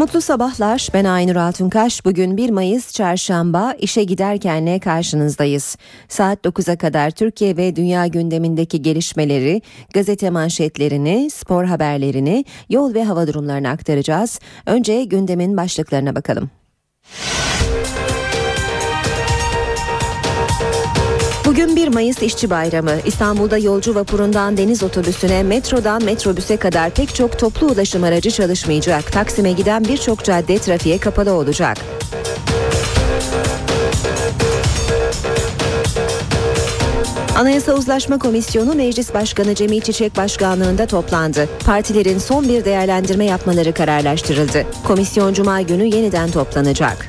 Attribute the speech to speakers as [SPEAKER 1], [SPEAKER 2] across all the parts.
[SPEAKER 1] Mutlu sabahlar. Ben Aynur Altunkaş. Bugün 1 Mayıs Çarşamba işe giderkenle karşınızdayız. Saat 9'a kadar Türkiye ve dünya gündemindeki gelişmeleri, gazete manşetlerini, spor haberlerini, yol ve hava durumlarını aktaracağız. Önce gündemin başlıklarına bakalım. Bugün 1 Mayıs İşçi Bayramı. İstanbul'da yolcu vapurundan deniz otobüsüne, metrodan metrobüse kadar pek çok toplu ulaşım aracı çalışmayacak. Taksim'e giden birçok cadde trafiğe kapalı olacak. Anayasa Uzlaşma Komisyonu Meclis Başkanı Cemil Çiçek Başkanlığında toplandı. Partilerin son bir değerlendirme yapmaları kararlaştırıldı. Komisyon Cuma günü yeniden toplanacak.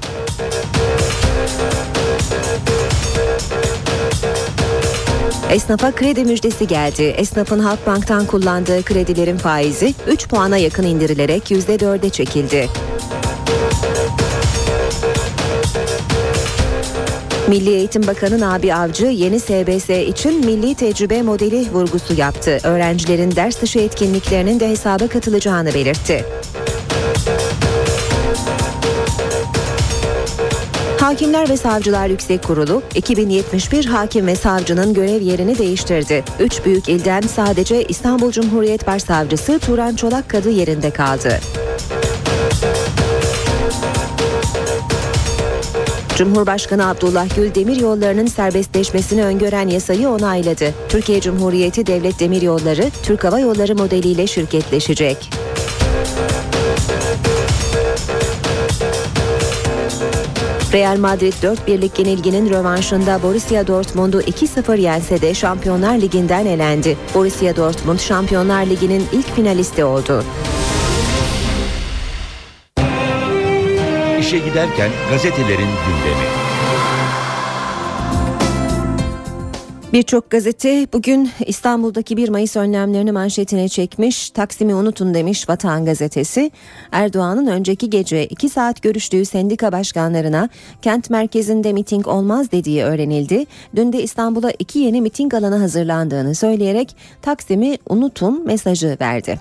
[SPEAKER 1] Esnafa kredi müjdesi geldi. Esnafın Halkbank'tan kullandığı kredilerin faizi 3 puana yakın indirilerek %4'e çekildi. Milli Eğitim Bakanı Nabi Avcı yeni SBS için milli tecrübe modeli vurgusu yaptı. Öğrencilerin ders dışı etkinliklerinin de hesaba katılacağını belirtti. Hakimler ve Savcılar Yüksek Kurulu 2071 hakim ve savcının görev yerini değiştirdi. Üç büyük ilden sadece İstanbul Cumhuriyet Başsavcısı Turan Çolak Kadı yerinde kaldı. Cumhurbaşkanı Abdullah Gül demir yollarının serbestleşmesini öngören yasayı onayladı. Türkiye Cumhuriyeti Devlet Demir Yolları Türk Hava Yolları modeliyle şirketleşecek. Real Madrid 4 birlik yenilginin rövanşında Borussia Dortmund'u 2-0 yense de Şampiyonlar Ligi'nden elendi. Borussia Dortmund Şampiyonlar Ligi'nin ilk finalisti oldu.
[SPEAKER 2] İşe giderken gazetelerin gündemi.
[SPEAKER 1] Birçok gazete bugün İstanbul'daki 1 Mayıs önlemlerini manşetine çekmiş. Taksim'i unutun demiş Vatan Gazetesi. Erdoğan'ın önceki gece 2 saat görüştüğü sendika başkanlarına kent merkezinde miting olmaz dediği öğrenildi. Dün de İstanbul'a iki yeni miting alanı hazırlandığını söyleyerek Taksim'i unutun mesajı verdi.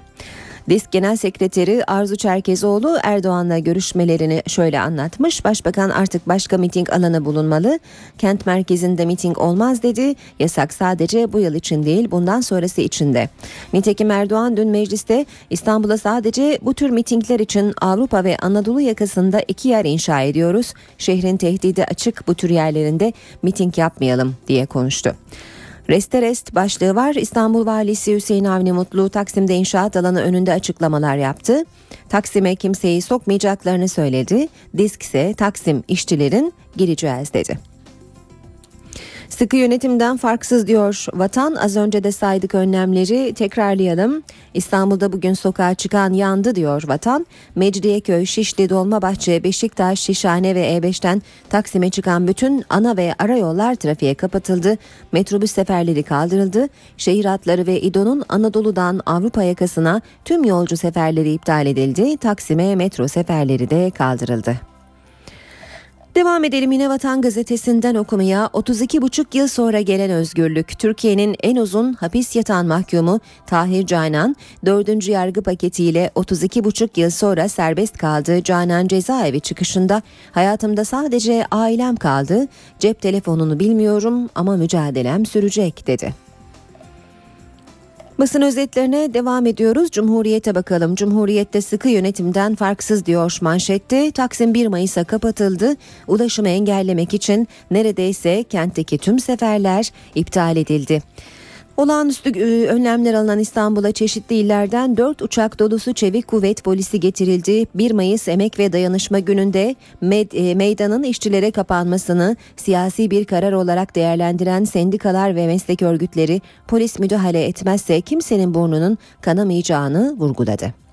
[SPEAKER 1] Disk Genel Sekreteri Arzu Çerkezoğlu Erdoğan'la görüşmelerini şöyle anlatmış. Başbakan artık başka miting alanı bulunmalı. Kent merkezinde miting olmaz dedi. Yasak sadece bu yıl için değil bundan sonrası için de. Nitekim Erdoğan dün mecliste İstanbul'a sadece bu tür mitingler için Avrupa ve Anadolu yakasında iki yer inşa ediyoruz. Şehrin tehdidi açık bu tür yerlerinde miting yapmayalım diye konuştu. Reste rest başlığı var. İstanbul Valisi Hüseyin Avni Mutlu Taksim'de inşaat alanı önünde açıklamalar yaptı. Taksim'e kimseyi sokmayacaklarını söyledi. Disk ise Taksim işçilerin gireceğiz dedi. Sıkı yönetimden farksız diyor Vatan. Az önce de saydık önlemleri tekrarlayalım. İstanbul'da bugün sokağa çıkan yandı diyor Vatan. Mecidiyeköy, Şişli, Dolmabahçe, Beşiktaş, Şişhane ve E5'ten Taksim'e çıkan bütün ana ve ara yollar trafiğe kapatıldı. Metrobüs seferleri kaldırıldı. Şehir hatları ve İDO'nun Anadolu'dan Avrupa yakasına tüm yolcu seferleri iptal edildi. Taksim'e metro seferleri de kaldırıldı. Devam edelim yine Vatan Gazetesi'nden okumaya 32,5 yıl sonra gelen özgürlük. Türkiye'nin en uzun hapis yatan mahkumu Tahir Canan 4. yargı paketiyle 32,5 yıl sonra serbest kaldı. Canan cezaevi çıkışında hayatımda sadece ailem kaldı. Cep telefonunu bilmiyorum ama mücadelem sürecek dedi. Basın özetlerine devam ediyoruz. Cumhuriyete bakalım. Cumhuriyette sıkı yönetimden farksız diyor manşette. Taksim 1 Mayıs'a kapatıldı. Ulaşımı engellemek için neredeyse kentteki tüm seferler iptal edildi. Olağanüstü e, önlemler alınan İstanbul'a çeşitli illerden 4 uçak dolusu çevik kuvvet polisi getirildi. 1 Mayıs Emek ve Dayanışma Günü'nde e, meydanın işçilere kapanmasını siyasi bir karar olarak değerlendiren sendikalar ve meslek örgütleri polis müdahale etmezse kimsenin burnunun kanamayacağını vurguladı.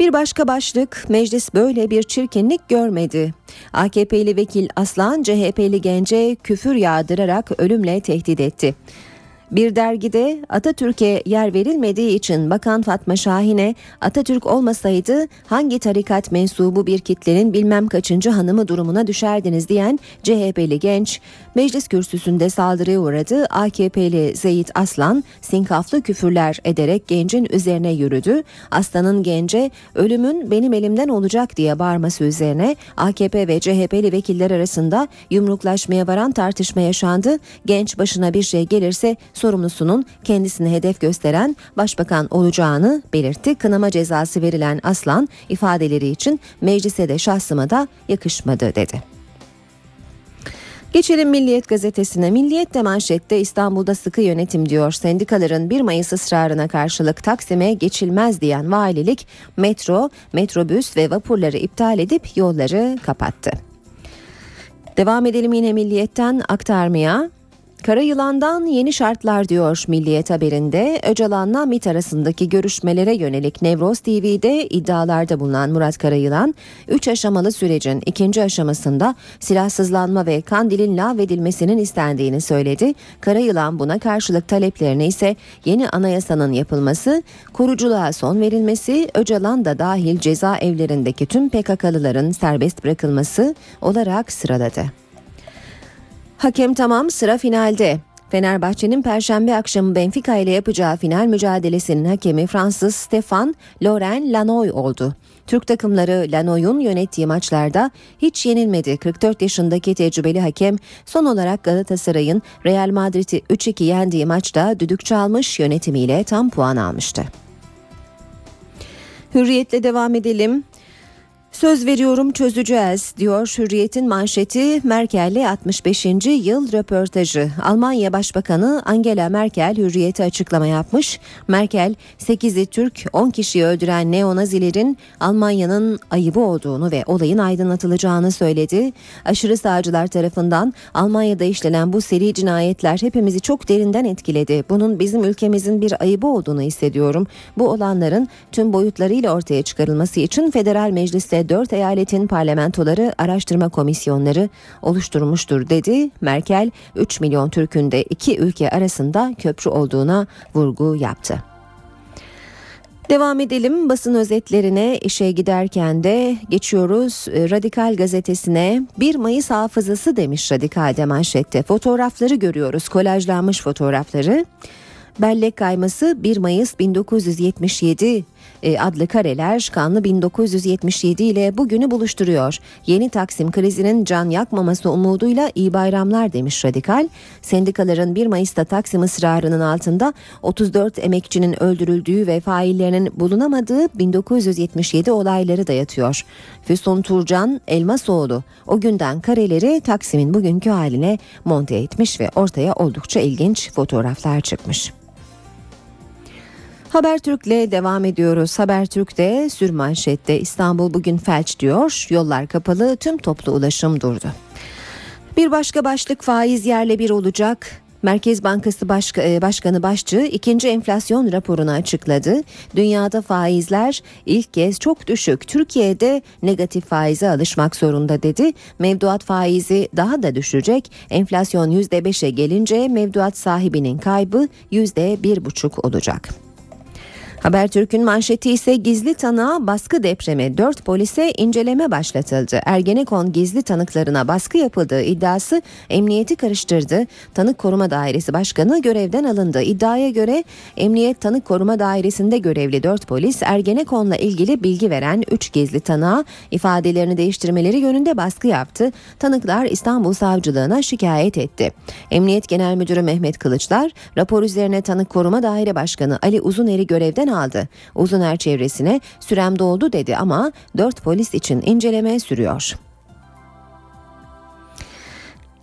[SPEAKER 1] Bir başka başlık meclis böyle bir çirkinlik görmedi. AKP'li vekil Aslan CHP'li gence küfür yağdırarak ölümle tehdit etti. Bir dergide Atatürk'e yer verilmediği için Bakan Fatma Şahin'e Atatürk olmasaydı hangi tarikat mensubu bir kitlenin bilmem kaçıncı hanımı durumuna düşerdiniz diyen CHP'li genç meclis kürsüsünde saldırıya uğradı. AKP'li Zeyit Aslan sinkaflı küfürler ederek gencin üzerine yürüdü. Aslan'ın gence ölümün benim elimden olacak diye bağırması üzerine AKP ve CHP'li vekiller arasında yumruklaşmaya varan tartışma yaşandı. Genç başına bir şey gelirse sorumlusunun kendisini hedef gösteren başbakan olacağını belirtti. Kınama cezası verilen Aslan ifadeleri için meclise de şahsıma da yakışmadı dedi. Geçelim Milliyet gazetesine. Milliyet de manşette İstanbul'da sıkı yönetim diyor. Sendikaların 1 Mayıs ısrarına karşılık Taksim'e geçilmez diyen valilik metro, metrobüs ve vapurları iptal edip yolları kapattı. Devam edelim yine Milliyet'ten aktarmaya. Kara yılandan yeni şartlar diyor Milliyet haberinde. Öcalan'la MIT arasındaki görüşmelere yönelik Nevroz TV'de iddialarda bulunan Murat Karayılan, 3 aşamalı sürecin ikinci aşamasında silahsızlanma ve Kandil'in lağvedilmesinin istendiğini söyledi. Karayılan buna karşılık taleplerini ise yeni anayasanın yapılması, koruculuğa son verilmesi, Öcalan da dahil cezaevlerindeki tüm PKK'lıların serbest bırakılması olarak sıraladı. Hakem tamam sıra finalde. Fenerbahçe'nin Perşembe akşamı Benfica ile yapacağı final mücadelesinin hakemi Fransız Stefan Laurent Lanoy oldu. Türk takımları Lanoy'un yönettiği maçlarda hiç yenilmedi. 44 yaşındaki tecrübeli hakem son olarak Galatasaray'ın Real Madrid'i 3-2 yendiği maçta düdük çalmış yönetimiyle tam puan almıştı. Hürriyetle devam edelim. Söz veriyorum çözeceğiz diyor Hürriyet'in manşeti Merkel'le 65. yıl röportajı. Almanya Başbakanı Angela Merkel Hürriyet'e açıklama yapmış. Merkel 8'i Türk 10 kişiyi öldüren neonazilerin Almanya'nın ayıbı olduğunu ve olayın aydınlatılacağını söyledi. Aşırı sağcılar tarafından Almanya'da işlenen bu seri cinayetler hepimizi çok derinden etkiledi. Bunun bizim ülkemizin bir ayıbı olduğunu hissediyorum. Bu olanların tüm boyutlarıyla ortaya çıkarılması için federal mecliste 4 eyaletin parlamentoları araştırma komisyonları oluşturmuştur dedi. Merkel 3 milyon Türk'ün de iki ülke arasında köprü olduğuna vurgu yaptı. Devam edelim basın özetlerine işe giderken de geçiyoruz Radikal gazetesine 1 Mayıs hafızası demiş Radikal'de manşette fotoğrafları görüyoruz kolajlanmış fotoğrafları. Bellek kayması 1 Mayıs 1977 e, adlı kareler kanlı 1977 ile bugünü buluşturuyor. Yeni Taksim krizinin can yakmaması umuduyla iyi bayramlar demiş Radikal. Sendikaların 1 Mayıs'ta Taksim ısrarının altında 34 emekçinin öldürüldüğü ve faillerinin bulunamadığı 1977 olayları da yatıyor. Füsun Turcan Elmasoğlu o günden kareleri Taksim'in bugünkü haline monte etmiş ve ortaya oldukça ilginç fotoğraflar çıkmış. Habertürk'le devam ediyoruz. Habertürk'te sürmanşette İstanbul bugün felç diyor. Yollar kapalı, tüm toplu ulaşım durdu. Bir başka başlık faiz yerle bir olacak. Merkez Bankası Başk e, Başkanı Başçı ikinci enflasyon raporunu açıkladı. Dünyada faizler ilk kez çok düşük. Türkiye'de negatif faize alışmak zorunda dedi. Mevduat faizi daha da düşecek. Enflasyon %5'e gelince mevduat sahibinin kaybı %1,5 olacak. Habertürk'ün manşeti ise gizli tanığa baskı depremi 4 polise inceleme başlatıldı. Ergenekon gizli tanıklarına baskı yapıldığı iddiası emniyeti karıştırdı. Tanık Koruma Dairesi Başkanı görevden alındı. İddiaya göre Emniyet Tanık Koruma Dairesi'nde görevli 4 polis Ergenekon'la ilgili bilgi veren 3 gizli tanığa ifadelerini değiştirmeleri yönünde baskı yaptı. Tanıklar İstanbul Savcılığına şikayet etti. Emniyet Genel Müdürü Mehmet Kılıçlar rapor üzerine Tanık Koruma Daire Başkanı Ali Uzuneri görevden aldı. Uzuner çevresine sürem doldu dedi ama 4 polis için inceleme sürüyor.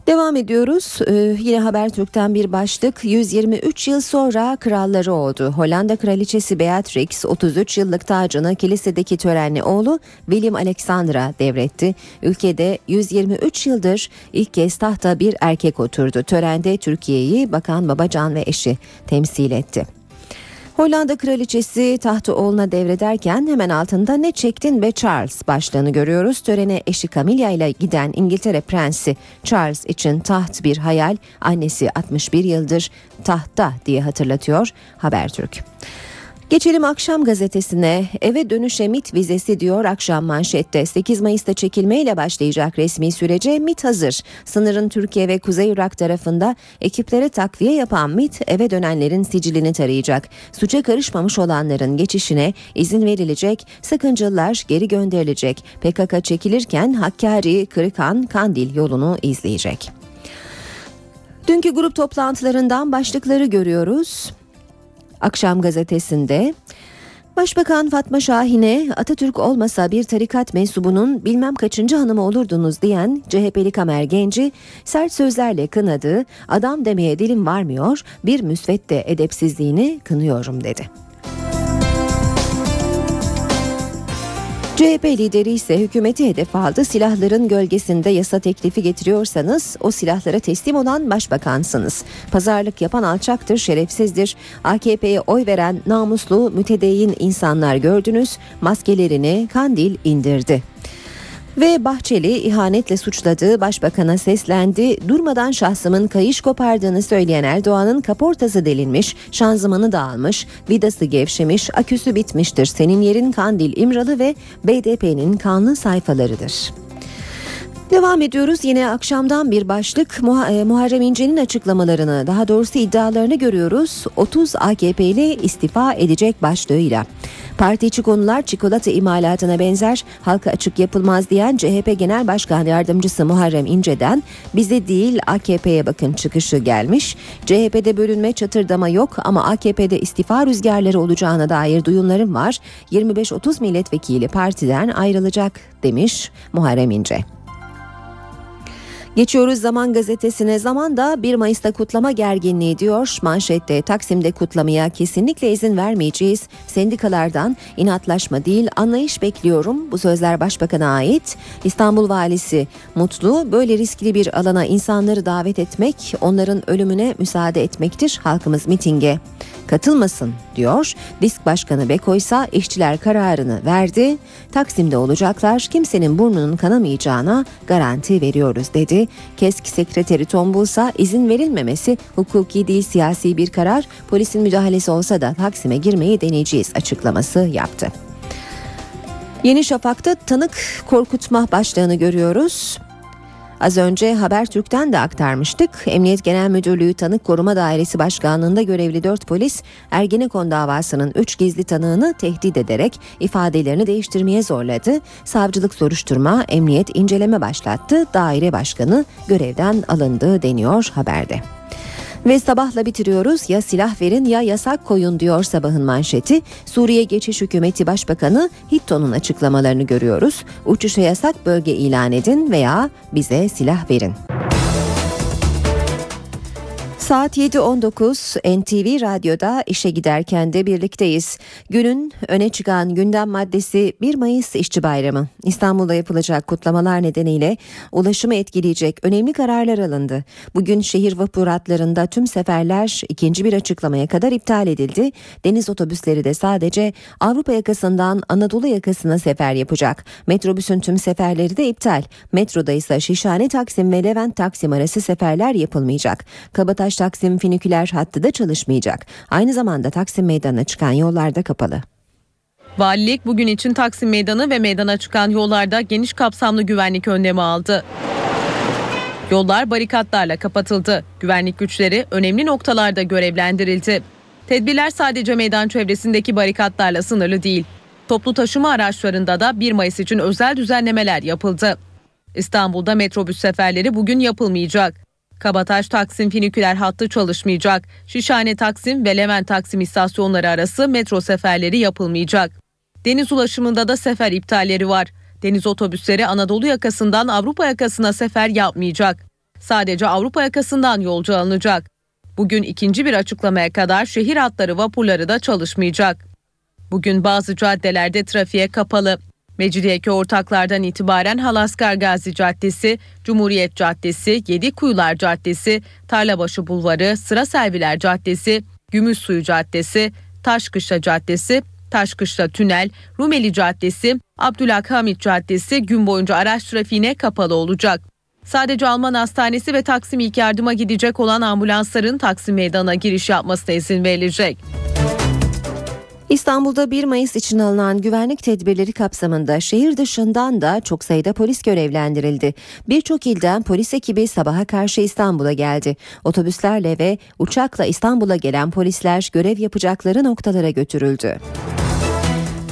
[SPEAKER 1] Devam ediyoruz. Ee, yine Habertürk'ten bir başlık. 123 yıl sonra kralları oldu. Hollanda kraliçesi Beatrix 33 yıllık tacını kilisedeki törenli oğlu William Alexander'a devretti. Ülkede 123 yıldır ilk kez tahta bir erkek oturdu. Törende Türkiye'yi Bakan Babacan ve eşi temsil etti. Hollanda kraliçesi tahtı oğluna devrederken hemen altında ne çektin be Charles başlığını görüyoruz. Törene eşi Camilla ile giden İngiltere prensi Charles için taht bir hayal. Annesi 61 yıldır tahtta diye hatırlatıyor Habertürk. Geçelim akşam gazetesine eve dönüşe MIT vizesi diyor akşam manşette 8 Mayıs'ta çekilmeyle başlayacak resmi sürece MIT hazır. Sınırın Türkiye ve Kuzey Irak tarafında ekiplere takviye yapan MIT eve dönenlerin sicilini tarayacak. Suça karışmamış olanların geçişine izin verilecek, sakıncalılar geri gönderilecek. PKK çekilirken Hakkari, Kırıkhan, Kandil yolunu izleyecek. Dünkü grup toplantılarından başlıkları görüyoruz. Akşam gazetesinde Başbakan Fatma Şahin'e Atatürk olmasa bir tarikat mensubunun bilmem kaçıncı hanımı olurdunuz diyen CHP'li Kamer Genci sert sözlerle kınadı, adam demeye dilim varmıyor, bir müsvedde edepsizliğini kınıyorum dedi. CHP lideri ise hükümeti hedef aldı. Silahların gölgesinde yasa teklifi getiriyorsanız o silahlara teslim olan başbakansınız. Pazarlık yapan alçaktır, şerefsizdir. AKP'ye oy veren namuslu, mütedeyyin insanlar gördünüz. Maskelerini Kandil indirdi. Ve Bahçeli ihanetle suçladığı başbakana seslendi. Durmadan şahsımın kayış kopardığını söyleyen Erdoğan'ın kaportası delinmiş, şanzımanı dağılmış, vidası gevşemiş, aküsü bitmiştir. Senin yerin Kandil İmralı ve BDP'nin kanlı sayfalarıdır. Devam ediyoruz yine akşamdan bir başlık e, Muharrem İnce'nin açıklamalarını daha doğrusu iddialarını görüyoruz 30 AKP'li istifa edecek başlığıyla. Parti içi konular çikolata imalatına benzer halka açık yapılmaz diyen CHP Genel Başkan Yardımcısı Muharrem İnce'den bize değil AKP'ye bakın çıkışı gelmiş. CHP'de bölünme çatırdama yok ama AKP'de istifa rüzgarları olacağına dair duyumlarım var. 25-30 milletvekili partiden ayrılacak demiş Muharrem İnce. Geçiyoruz Zaman Gazetesi'ne. Zaman da 1 Mayıs'ta kutlama gerginliği diyor. Manşette Taksim'de kutlamaya kesinlikle izin vermeyeceğiz. Sendikalardan inatlaşma değil anlayış bekliyorum. Bu sözler Başbakan'a ait. İstanbul Valisi Mutlu böyle riskli bir alana insanları davet etmek onların ölümüne müsaade etmektir. Halkımız mitinge katılmasın diyor. Disk Başkanı Beko ise işçiler kararını verdi. Taksim'de olacaklar kimsenin burnunun kanamayacağına garanti veriyoruz dedi. KESK Sekreteri Tombul ise izin verilmemesi hukuki değil siyasi bir karar. Polisin müdahalesi olsa da Taksim'e girmeyi deneyeceğiz açıklaması yaptı. Yeni Şafak'ta tanık korkutma başlığını görüyoruz. Az önce Habertürk'ten de aktarmıştık. Emniyet Genel Müdürlüğü Tanık Koruma Dairesi Başkanlığında görevli 4 polis Ergenekon davasının 3 gizli tanığını tehdit ederek ifadelerini değiştirmeye zorladı. Savcılık soruşturma, emniyet inceleme başlattı. Daire başkanı görevden alındı deniyor haberde. Ve sabahla bitiriyoruz. Ya silah verin ya yasak koyun diyor sabahın manşeti. Suriye Geçiş Hükümeti Başbakanı Hitto'nun açıklamalarını görüyoruz. Uçuşa yasak bölge ilan edin veya bize silah verin. Saat 7.19 NTV Radyo'da işe giderken de birlikteyiz. Günün öne çıkan gündem maddesi 1 Mayıs İşçi Bayramı. İstanbul'da yapılacak kutlamalar nedeniyle ulaşımı etkileyecek önemli kararlar alındı. Bugün şehir vapur hatlarında tüm seferler ikinci bir açıklamaya kadar iptal edildi. Deniz otobüsleri de sadece Avrupa yakasından Anadolu yakasına sefer yapacak. Metrobüsün tüm seferleri de iptal. Metroda ise Şişhane Taksim ve Levent Taksim arası seferler yapılmayacak. Kabataş Taksim finiküler hattı da çalışmayacak. Aynı zamanda Taksim Meydanı'na çıkan yollar da kapalı.
[SPEAKER 3] Valilik bugün için Taksim Meydanı ve meydana çıkan yollarda geniş kapsamlı güvenlik önlemi aldı. Yollar barikatlarla kapatıldı. Güvenlik güçleri önemli noktalarda görevlendirildi. Tedbirler sadece meydan çevresindeki barikatlarla sınırlı değil. Toplu taşıma araçlarında da 1 Mayıs için özel düzenlemeler yapıldı. İstanbul'da metrobüs seferleri bugün yapılmayacak. Kabataş Taksim finiküler hattı çalışmayacak. Şişhane Taksim ve Levent Taksim istasyonları arası metro seferleri yapılmayacak. Deniz ulaşımında da sefer iptalleri var. Deniz otobüsleri Anadolu yakasından Avrupa yakasına sefer yapmayacak. Sadece Avrupa yakasından yolcu alınacak. Bugün ikinci bir açıklamaya kadar şehir hatları vapurları da çalışmayacak. Bugün bazı caddelerde trafiğe kapalı. Mecidiyeköy ortaklardan itibaren Halaskar Gazi Caddesi, Cumhuriyet Caddesi, Yedikuyular Caddesi, Tarlabaşı Bulvarı, Sıra Serviler Caddesi, Gümüşsuyu Caddesi, Taşkışla Caddesi, Taşkışla Tünel, Rumeli Caddesi, Abdülhamit Caddesi gün boyunca araç trafiğine kapalı olacak. Sadece Alman Hastanesi ve Taksim İlk Yardıma gidecek olan ambulansların Taksim Meydanı'na giriş yapmasına izin verilecek.
[SPEAKER 1] İstanbul'da 1 Mayıs için alınan güvenlik tedbirleri kapsamında şehir dışından da çok sayıda polis görevlendirildi. Birçok ilden polis ekibi sabaha karşı İstanbul'a geldi. Otobüslerle ve uçakla İstanbul'a gelen polisler görev yapacakları noktalara götürüldü.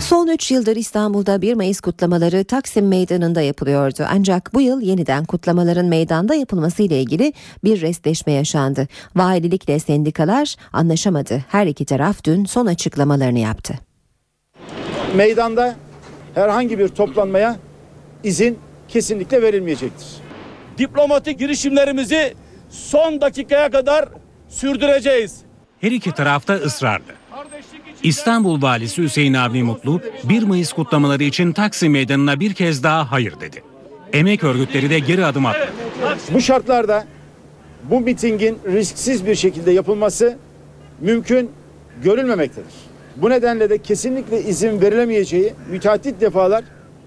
[SPEAKER 1] Son 3 yıldır İstanbul'da 1 Mayıs kutlamaları Taksim Meydanı'nda yapılıyordu. Ancak bu yıl yeniden kutlamaların meydanda yapılması ile ilgili bir restleşme yaşandı. Valilikle sendikalar anlaşamadı. Her iki taraf dün son açıklamalarını yaptı.
[SPEAKER 4] Meydanda herhangi bir toplanmaya izin kesinlikle verilmeyecektir.
[SPEAKER 5] Diplomatik girişimlerimizi son dakikaya kadar sürdüreceğiz.
[SPEAKER 6] Her iki tarafta ısrarlı. İstanbul Valisi Hüseyin Avni Mutlu 1 Mayıs kutlamaları için Taksim Meydanı'na bir kez daha hayır dedi. Emek örgütleri de geri adım attı.
[SPEAKER 4] Bu şartlarda bu mitingin risksiz bir şekilde yapılması mümkün görülmemektedir. Bu nedenle de kesinlikle izin verilemeyeceği müteahhit defalar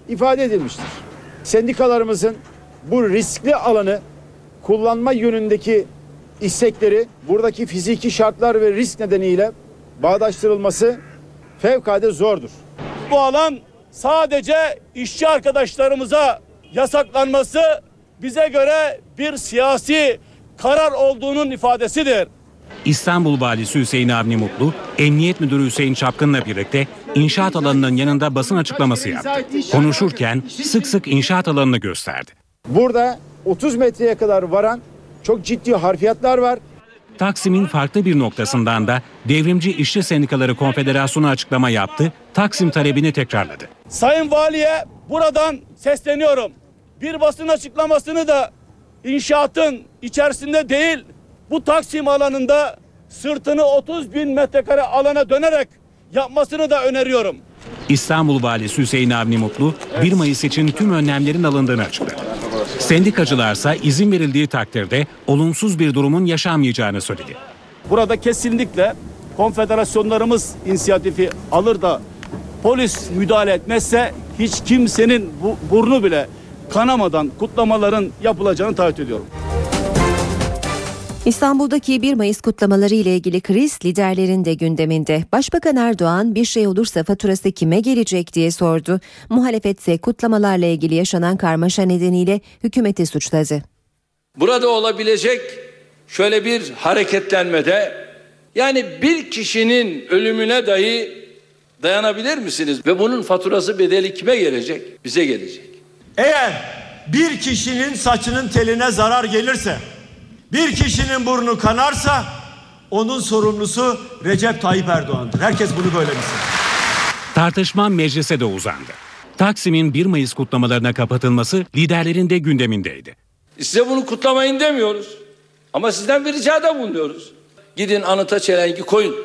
[SPEAKER 4] ifade edilmiştir. Sendikalarımızın bu riskli alanı kullanma yönündeki istekleri buradaki fiziki şartlar ve risk nedeniyle bağdaştırılması fevkalade zordur.
[SPEAKER 5] Bu alan sadece işçi arkadaşlarımıza yasaklanması bize göre bir siyasi karar olduğunun ifadesidir.
[SPEAKER 6] İstanbul Valisi Hüseyin Avni Mutlu, Emniyet Müdürü Hüseyin Çapkın'la birlikte inşaat alanının yanında basın açıklaması yaptı. Konuşurken sık sık inşaat alanını gösterdi.
[SPEAKER 4] Burada 30 metreye kadar varan çok ciddi harfiyatlar var.
[SPEAKER 6] Taksim'in farklı bir noktasından da Devrimci İşçi Sendikaları Konfederasyonu açıklama yaptı, Taksim talebini tekrarladı.
[SPEAKER 5] Sayın Valiye buradan sesleniyorum. Bir basın açıklamasını da inşaatın içerisinde değil bu Taksim alanında sırtını 30 bin metrekare alana dönerek yapmasını da öneriyorum.
[SPEAKER 6] İstanbul Valisi Hüseyin Avni Mutlu 1 Mayıs için tüm önlemlerin alındığını açıkladı. Sendikacılarsa izin verildiği takdirde olumsuz bir durumun yaşanmayacağını söyledi.
[SPEAKER 5] Burada kesinlikle konfederasyonlarımız inisiyatifi alır da polis müdahale etmezse hiç kimsenin bu, burnu bile kanamadan kutlamaların yapılacağını taahhüt ediyorum.
[SPEAKER 1] İstanbul'daki 1 Mayıs kutlamaları ile ilgili kriz liderlerin de gündeminde. Başbakan Erdoğan bir şey olursa faturası kime gelecek diye sordu. Muhalefet ise kutlamalarla ilgili yaşanan karmaşa nedeniyle hükümeti suçladı.
[SPEAKER 7] Burada olabilecek şöyle bir hareketlenmede yani bir kişinin ölümüne dahi dayanabilir misiniz? Ve bunun faturası bedeli kime gelecek? Bize gelecek.
[SPEAKER 8] Eğer bir kişinin saçının teline zarar gelirse, bir kişinin burnu kanarsa onun sorumlusu Recep Tayyip Erdoğan'dır. Herkes bunu böyle bilsin.
[SPEAKER 6] Tartışma meclise de uzandı. Taksim'in 1 Mayıs kutlamalarına kapatılması liderlerin de gündemindeydi.
[SPEAKER 7] Size bunu kutlamayın demiyoruz. Ama sizden bir ricada bulunuyoruz. Gidin anıta çelengi koyun.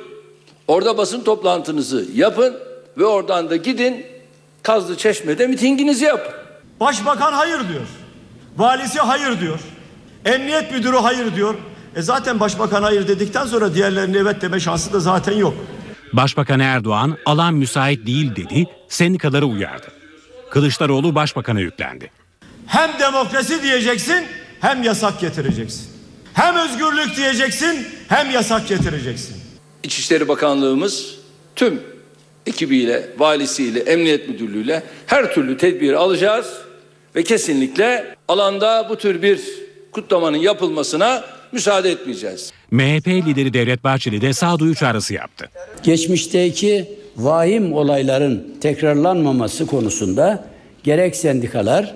[SPEAKER 7] Orada basın toplantınızı yapın ve oradan da gidin Kazlı Çeşme'de mitinginizi yapın.
[SPEAKER 8] Başbakan hayır diyor. Valisi hayır diyor. Emniyet müdürü hayır diyor. E zaten başbakan hayır dedikten sonra diğerlerinin evet deme şansı da zaten yok.
[SPEAKER 6] Başbakan Erdoğan alan müsait değil dedi, sendikaları uyardı. Kılıçdaroğlu başbakana yüklendi.
[SPEAKER 8] Hem demokrasi diyeceksin hem yasak getireceksin. Hem özgürlük diyeceksin hem yasak getireceksin.
[SPEAKER 7] İçişleri Bakanlığımız tüm ekibiyle, valisiyle, emniyet müdürlüğüyle her türlü tedbiri alacağız ve kesinlikle alanda bu tür bir kutlamanın yapılmasına müsaade etmeyeceğiz.
[SPEAKER 6] MHP lideri Devlet Bahçeli de sağduyu çağrısı yaptı.
[SPEAKER 9] Geçmişteki vahim olayların tekrarlanmaması konusunda gerek sendikalar,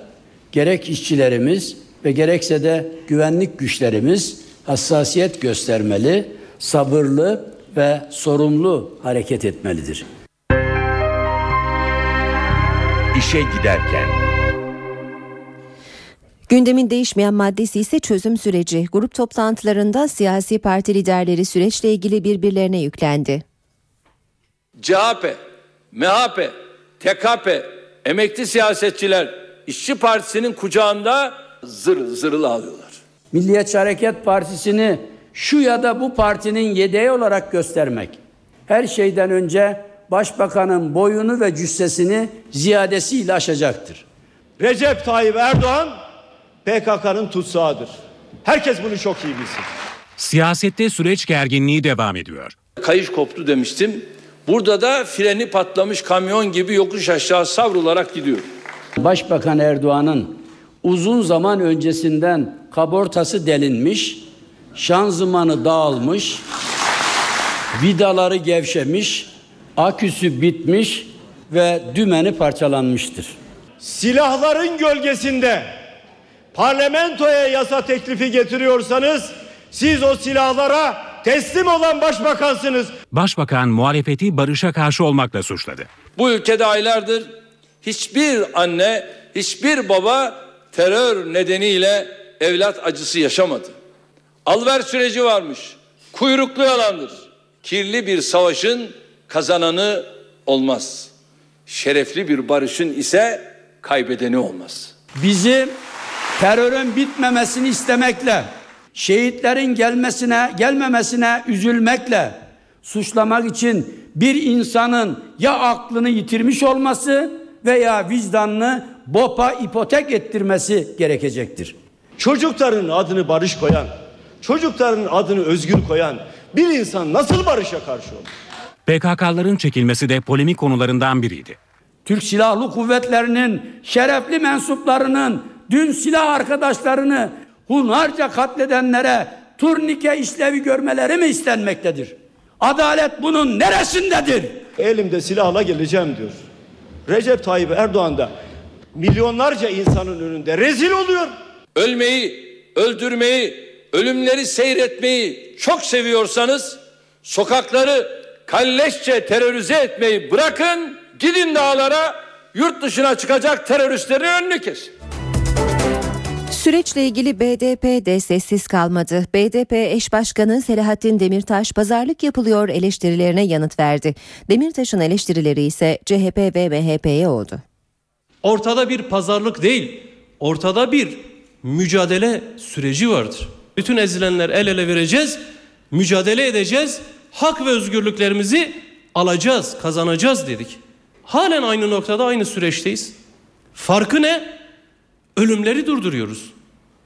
[SPEAKER 9] gerek işçilerimiz ve gerekse de güvenlik güçlerimiz hassasiyet göstermeli, sabırlı ve sorumlu hareket etmelidir.
[SPEAKER 2] İşe giderken
[SPEAKER 1] Gündemin değişmeyen maddesi ise çözüm süreci. Grup toplantılarında siyasi parti liderleri süreçle ilgili birbirlerine yüklendi.
[SPEAKER 7] CHP, MHP, TKP, emekli siyasetçiler İşçi Partisi'nin kucağında zırıl zırıl ağlıyorlar.
[SPEAKER 9] Milliyetçi Hareket Partisi'ni şu ya da bu partinin yedeği olarak göstermek her şeyden önce başbakanın boyunu ve cüssesini ziyadesiyle aşacaktır.
[SPEAKER 8] Recep Tayyip Erdoğan PKK'nın tutsağıdır. Herkes bunu çok iyi bilsin.
[SPEAKER 6] Siyasette süreç gerginliği devam ediyor.
[SPEAKER 7] Kayış koptu demiştim. Burada da freni patlamış kamyon gibi yokuş aşağı savrularak gidiyor.
[SPEAKER 9] Başbakan Erdoğan'ın uzun zaman öncesinden kabortası delinmiş, şanzımanı dağılmış, vidaları gevşemiş, aküsü bitmiş ve dümeni parçalanmıştır.
[SPEAKER 8] Silahların gölgesinde parlamentoya yasa teklifi getiriyorsanız siz o silahlara teslim olan başbakansınız.
[SPEAKER 6] Başbakan muhalefeti barışa karşı olmakla suçladı.
[SPEAKER 7] Bu ülkede aylardır hiçbir anne, hiçbir baba terör nedeniyle evlat acısı yaşamadı. Alver süreci varmış. Kuyruklu yalandır. Kirli bir savaşın kazananı olmaz. Şerefli bir barışın ise kaybedeni olmaz.
[SPEAKER 9] Bizi terörün bitmemesini istemekle, şehitlerin gelmesine, gelmemesine üzülmekle suçlamak için bir insanın ya aklını yitirmiş olması veya vicdanını BOP'a ipotek ettirmesi gerekecektir.
[SPEAKER 8] Çocukların adını barış koyan, çocukların adını özgür koyan bir insan nasıl barışa karşı olur?
[SPEAKER 6] PKK'ların çekilmesi de polemik konularından biriydi.
[SPEAKER 9] Türk Silahlı Kuvvetleri'nin şerefli mensuplarının dün silah arkadaşlarını hunharca katledenlere turnike işlevi görmeleri mi istenmektedir? Adalet bunun neresindedir?
[SPEAKER 8] Elimde silahla geleceğim diyor. Recep Tayyip Erdoğan da milyonlarca insanın önünde rezil oluyor.
[SPEAKER 7] Ölmeyi, öldürmeyi, ölümleri seyretmeyi çok seviyorsanız sokakları kalleşçe terörize etmeyi bırakın, gidin dağlara, yurt dışına çıkacak teröristlerin önünü kesin.
[SPEAKER 1] Süreçle ilgili BDP de sessiz kalmadı. BDP eş başkanı Selahattin Demirtaş pazarlık yapılıyor eleştirilerine yanıt verdi. Demirtaş'ın eleştirileri ise CHP ve MHP'ye oldu.
[SPEAKER 10] Ortada bir pazarlık değil, ortada bir mücadele süreci vardır. Bütün ezilenler el ele vereceğiz, mücadele edeceğiz, hak ve özgürlüklerimizi alacağız, kazanacağız dedik. Halen aynı noktada, aynı süreçteyiz. Farkı ne? Ölümleri durduruyoruz.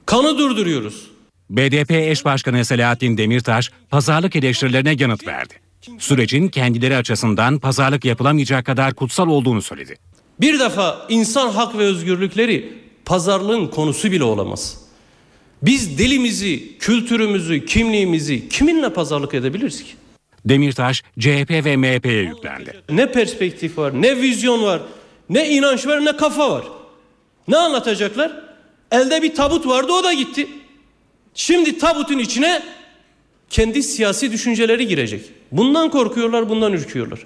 [SPEAKER 10] Kanı durduruyoruz.
[SPEAKER 6] BDP eş başkanı Selahattin Demirtaş pazarlık eleştirilerine yanıt verdi. Sürecin kendileri açısından pazarlık yapılamayacak kadar kutsal olduğunu söyledi.
[SPEAKER 10] Bir defa insan hak ve özgürlükleri pazarlığın konusu bile olamaz. Biz dilimizi, kültürümüzü, kimliğimizi kiminle pazarlık edebiliriz ki?
[SPEAKER 6] Demirtaş CHP ve MHP'ye yüklendi.
[SPEAKER 10] Ne perspektif var, ne vizyon var, ne inanç var, ne kafa var. Ne anlatacaklar? Elde bir tabut vardı o da gitti. Şimdi tabutun içine kendi siyasi düşünceleri girecek. Bundan korkuyorlar, bundan ürküyorlar.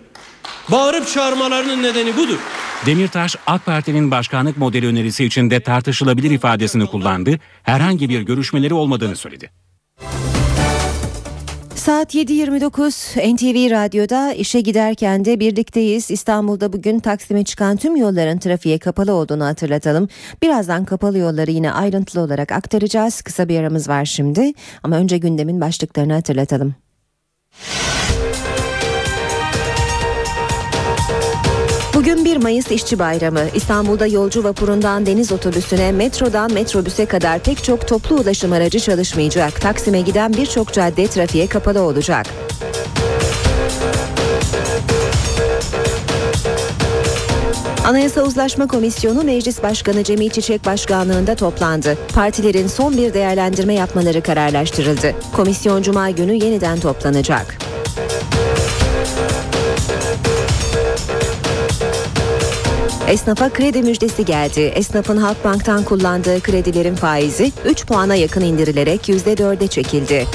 [SPEAKER 10] Bağırıp çağırmalarının nedeni budur.
[SPEAKER 6] Demirtaş AK Parti'nin başkanlık modeli önerisi içinde tartışılabilir ifadesini kullandı. Herhangi bir görüşmeleri olmadığını söyledi.
[SPEAKER 1] Saat 7.29 NTV Radyo'da işe giderken de birlikteyiz. İstanbul'da bugün Taksim'e çıkan tüm yolların trafiğe kapalı olduğunu hatırlatalım. Birazdan kapalı yolları yine ayrıntılı olarak aktaracağız. Kısa bir aramız var şimdi ama önce gündemin başlıklarını hatırlatalım. Bugün 1 Mayıs İşçi Bayramı. İstanbul'da yolcu vapurundan deniz otobüsüne, metrodan metrobüse kadar pek çok toplu ulaşım aracı çalışmayacak. Taksim'e giden birçok cadde trafiğe kapalı olacak. Anayasa Uzlaşma Komisyonu Meclis Başkanı Cemil Çiçek Başkanlığında toplandı. Partilerin son bir değerlendirme yapmaları kararlaştırıldı. Komisyon Cuma günü yeniden toplanacak. Esnafa kredi müjdesi geldi. Esnafın Halkbank'tan kullandığı kredilerin faizi 3 puana yakın indirilerek %4'e çekildi.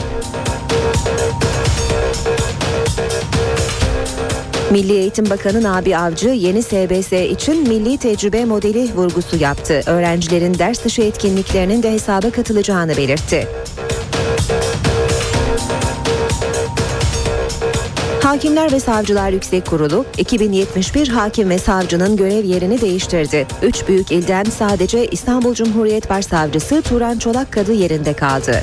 [SPEAKER 1] Milli Eğitim Bakanı Nabi Avcı yeni SBS için milli tecrübe modeli vurgusu yaptı. Öğrencilerin ders dışı etkinliklerinin de hesaba katılacağını belirtti. Hakimler ve Savcılar Yüksek Kurulu 2071 hakim ve savcının görev yerini değiştirdi. Üç büyük ilden sadece İstanbul Cumhuriyet Başsavcısı Turan Çolakkadı yerinde kaldı.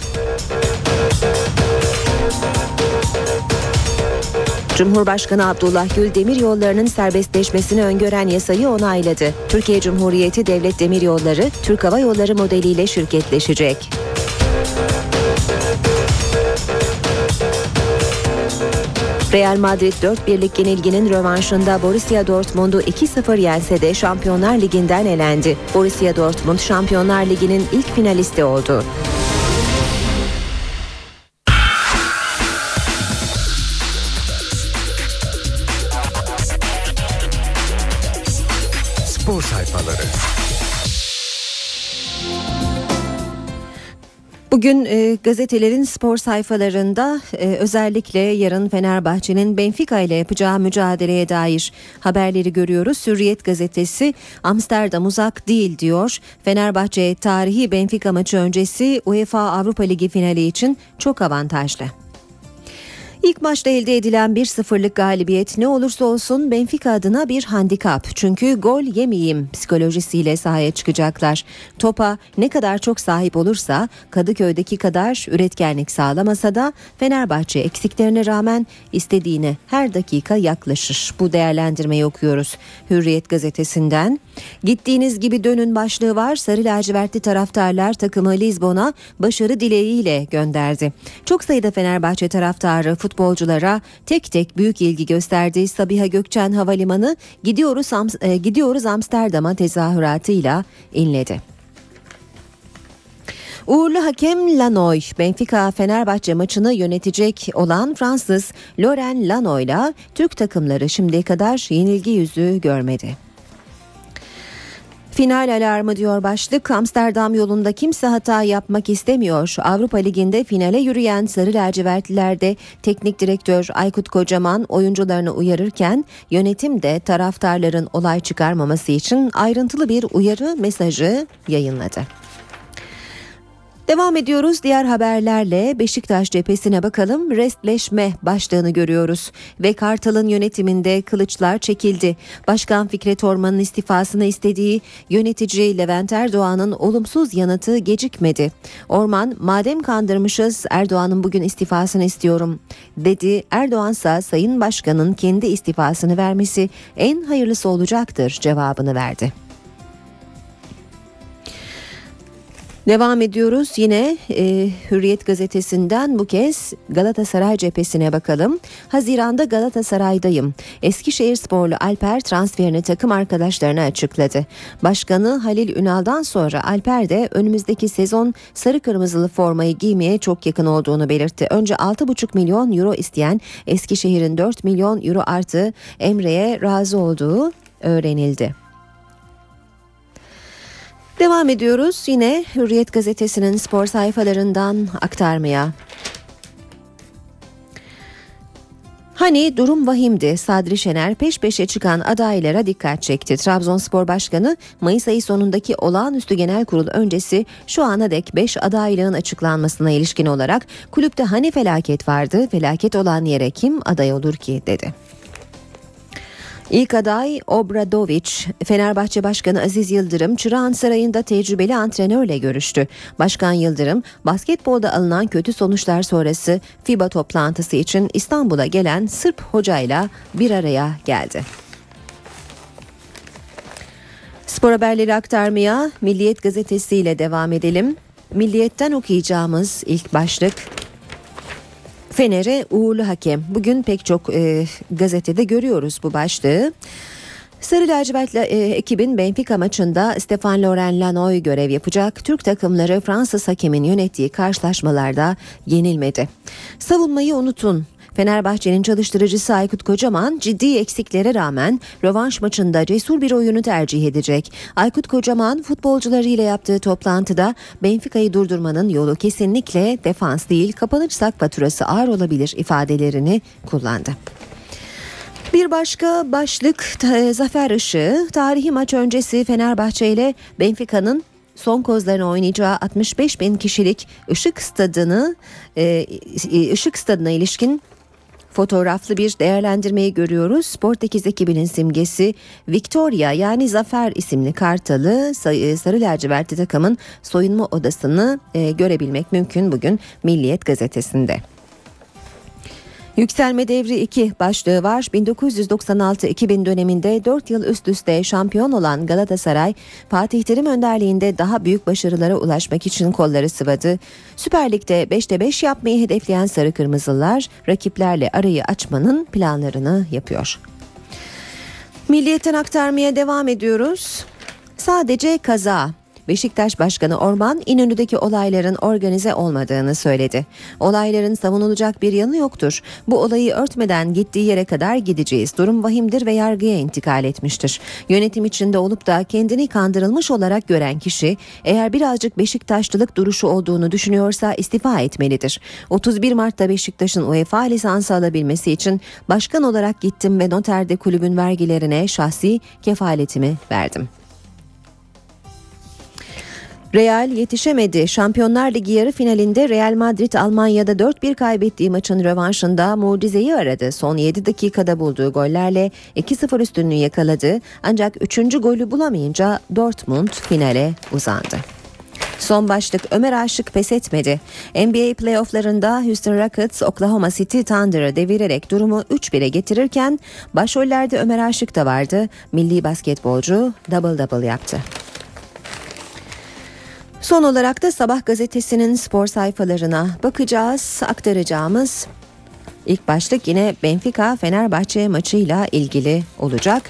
[SPEAKER 1] Cumhurbaşkanı Abdullah Gül demir yollarının serbestleşmesini öngören yasayı onayladı. Türkiye Cumhuriyeti Devlet Demir Yolları Türk Hava Yolları modeliyle şirketleşecek. Real Madrid 4 birlik yenilginin rövanşında Borussia Dortmund'u 2-0 yense de Şampiyonlar Ligi'nden elendi. Borussia Dortmund Şampiyonlar Ligi'nin ilk finalisti oldu. Bugün e, gazetelerin spor sayfalarında e, özellikle yarın Fenerbahçe'nin Benfica ile yapacağı mücadeleye dair haberleri görüyoruz. Hürriyet gazetesi Amsterdam uzak değil diyor. Fenerbahçe tarihi Benfica maçı öncesi UEFA Avrupa Ligi finali için çok avantajlı. İlk maçta elde edilen 1-0'lık galibiyet ne olursa olsun Benfica adına bir handikap. Çünkü gol yemeyeyim psikolojisiyle sahaya çıkacaklar. Topa ne kadar çok sahip olursa Kadıköy'deki kadar üretkenlik sağlamasa da Fenerbahçe eksiklerine rağmen istediğine her dakika yaklaşır. Bu değerlendirmeyi okuyoruz Hürriyet gazetesinden. Gittiğiniz gibi dönün başlığı var. Sarı lacivertli taraftarlar takımı Lizbon'a başarı dileğiyle gönderdi. Çok sayıda Fenerbahçe taraftarı futbolculara tek tek büyük ilgi gösterdi. Sabiha Gökçen Havalimanı gidiyoruz e, gidiyoruz Amsterdam'a tezahüratıyla inledi. Uğurlu hakem Lanoy, Benfica Fenerbahçe maçını yönetecek olan Fransız Laurent Lanoy'la Türk takımları şimdiye kadar yenilgi yüzü görmedi. Final alarmı diyor başlık. Amsterdam yolunda kimse hata yapmak istemiyor. Avrupa Ligi'nde finale yürüyen Sarı Lacivertlilerde teknik direktör Aykut Kocaman oyuncularını uyarırken yönetim de taraftarların olay çıkarmaması için ayrıntılı bir uyarı mesajı yayınladı. Devam ediyoruz diğer haberlerle Beşiktaş cephesine bakalım. Restleşme başlığını görüyoruz ve Kartal'ın yönetiminde kılıçlar çekildi. Başkan Fikret Orman'ın istifasını istediği yönetici Levent Erdoğan'ın olumsuz yanıtı gecikmedi. Orman madem kandırmışız Erdoğan'ın bugün istifasını istiyorum dedi. Erdoğan ise Sayın Başkan'ın kendi istifasını vermesi en hayırlısı olacaktır cevabını verdi. Devam ediyoruz yine e, Hürriyet gazetesinden bu kez Galatasaray cephesine bakalım. Haziranda Galatasaray'dayım. Eskişehir sporlu Alper transferini takım arkadaşlarına açıkladı. Başkanı Halil Ünal'dan sonra Alper de önümüzdeki sezon sarı kırmızılı formayı giymeye çok yakın olduğunu belirtti. Önce 6,5 milyon euro isteyen Eskişehir'in 4 milyon euro artı Emre'ye razı olduğu öğrenildi. Devam ediyoruz yine Hürriyet gazetesinin spor sayfalarından aktarmaya. Hani durum vahimdi. Sadri Şener peş peşe çıkan adaylara dikkat çekti. Trabzonspor Başkanı Mayıs ayı sonundaki olağanüstü genel kurul öncesi şu ana dek 5 adaylığın açıklanmasına ilişkin olarak kulüpte hani felaket vardı, felaket olan yere kim aday olur ki dedi. İlk aday Obradoviç, Fenerbahçe Başkanı Aziz Yıldırım, Çırağan Sarayı'nda tecrübeli antrenörle görüştü. Başkan Yıldırım, basketbolda alınan kötü sonuçlar sonrası FIBA toplantısı için İstanbul'a gelen Sırp hocayla bir araya geldi. Spor haberleri aktarmaya Milliyet gazetesiyle devam edelim. Milliyetten okuyacağımız ilk başlık Fener'e uğurlu hakem. Bugün pek çok e, gazetede görüyoruz bu başlığı. Sarı lacivert e, ekibin Benfica maçında Stefan Loren Lanoy görev yapacak. Türk takımları Fransız hakemin yönettiği karşılaşmalarda yenilmedi. Savunmayı unutun. Fenerbahçe'nin çalıştırıcısı Aykut Kocaman ciddi eksiklere rağmen rövanş maçında cesur bir oyunu tercih edecek. Aykut Kocaman futbolcularıyla yaptığı toplantıda Benfica'yı durdurmanın yolu kesinlikle defans değil kapanırsak faturası ağır olabilir ifadelerini kullandı. Bir başka başlık Zafer Işığı tarihi maç öncesi Fenerbahçe ile Benfica'nın son kozlarını oynayacağı 65 bin kişilik ışık stadını ışık stadına ilişkin fotoğraflı bir değerlendirmeyi görüyoruz. Sportekiz ekibinin simgesi Victoria yani Zafer isimli kartalı e, sarı lacivertli takımın soyunma odasını e, görebilmek mümkün bugün Milliyet gazetesinde. Yükselme devri 2 başlığı var. 1996-2000 döneminde 4 yıl üst üste şampiyon olan Galatasaray, Fatih Terim önderliğinde daha büyük başarılara ulaşmak için kolları sıvadı. Süper Lig'de 5'te 5 yapmayı hedefleyen Sarı Kırmızılar, rakiplerle arayı açmanın planlarını yapıyor. Milliyetten aktarmaya devam ediyoruz. Sadece kaza. Beşiktaş Başkanı Orman İnönü'deki olayların organize olmadığını söyledi. Olayların savunulacak bir yanı yoktur. Bu olayı örtmeden gittiği yere kadar gideceğiz. Durum vahimdir ve yargıya intikal etmiştir. Yönetim içinde olup da kendini kandırılmış olarak gören kişi eğer birazcık Beşiktaşlılık duruşu olduğunu düşünüyorsa istifa etmelidir. 31 Mart'ta Beşiktaş'ın UEFA lisansı alabilmesi için başkan olarak gittim ve noterde kulübün vergilerine şahsi kefaletimi verdim. Real yetişemedi. Şampiyonlar Ligi yarı finalinde Real Madrid Almanya'da 4-1 kaybettiği maçın rövanşında mucizeyi aradı. Son 7 dakikada bulduğu gollerle 2-0 üstünlüğü yakaladı. Ancak 3. golü bulamayınca Dortmund finale uzandı. Son başlık Ömer Aşık pes etmedi. NBA playofflarında Houston Rockets Oklahoma City Thunder'ı devirerek durumu 3-1'e getirirken başrollerde Ömer Aşık da vardı. Milli basketbolcu double double yaptı. Son olarak da Sabah gazetesinin spor sayfalarına bakacağız. Aktaracağımız ilk başlık yine Benfica Fenerbahçe maçıyla ilgili olacak.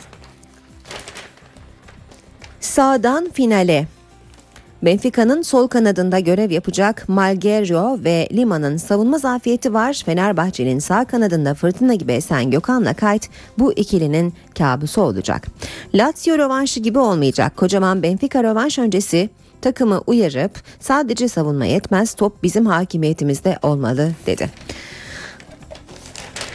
[SPEAKER 1] Sağdan finale Benfica'nın sol kanadında görev yapacak Malgerio ve Lima'nın savunma zafiyeti var. Fenerbahçe'nin sağ kanadında fırtına gibi esen Gökhan'la Kayt bu ikilinin kabusu olacak. Lazio rövanşı gibi olmayacak. Kocaman Benfica rövanş öncesi takımı uyarıp sadece savunma yetmez top bizim hakimiyetimizde olmalı dedi.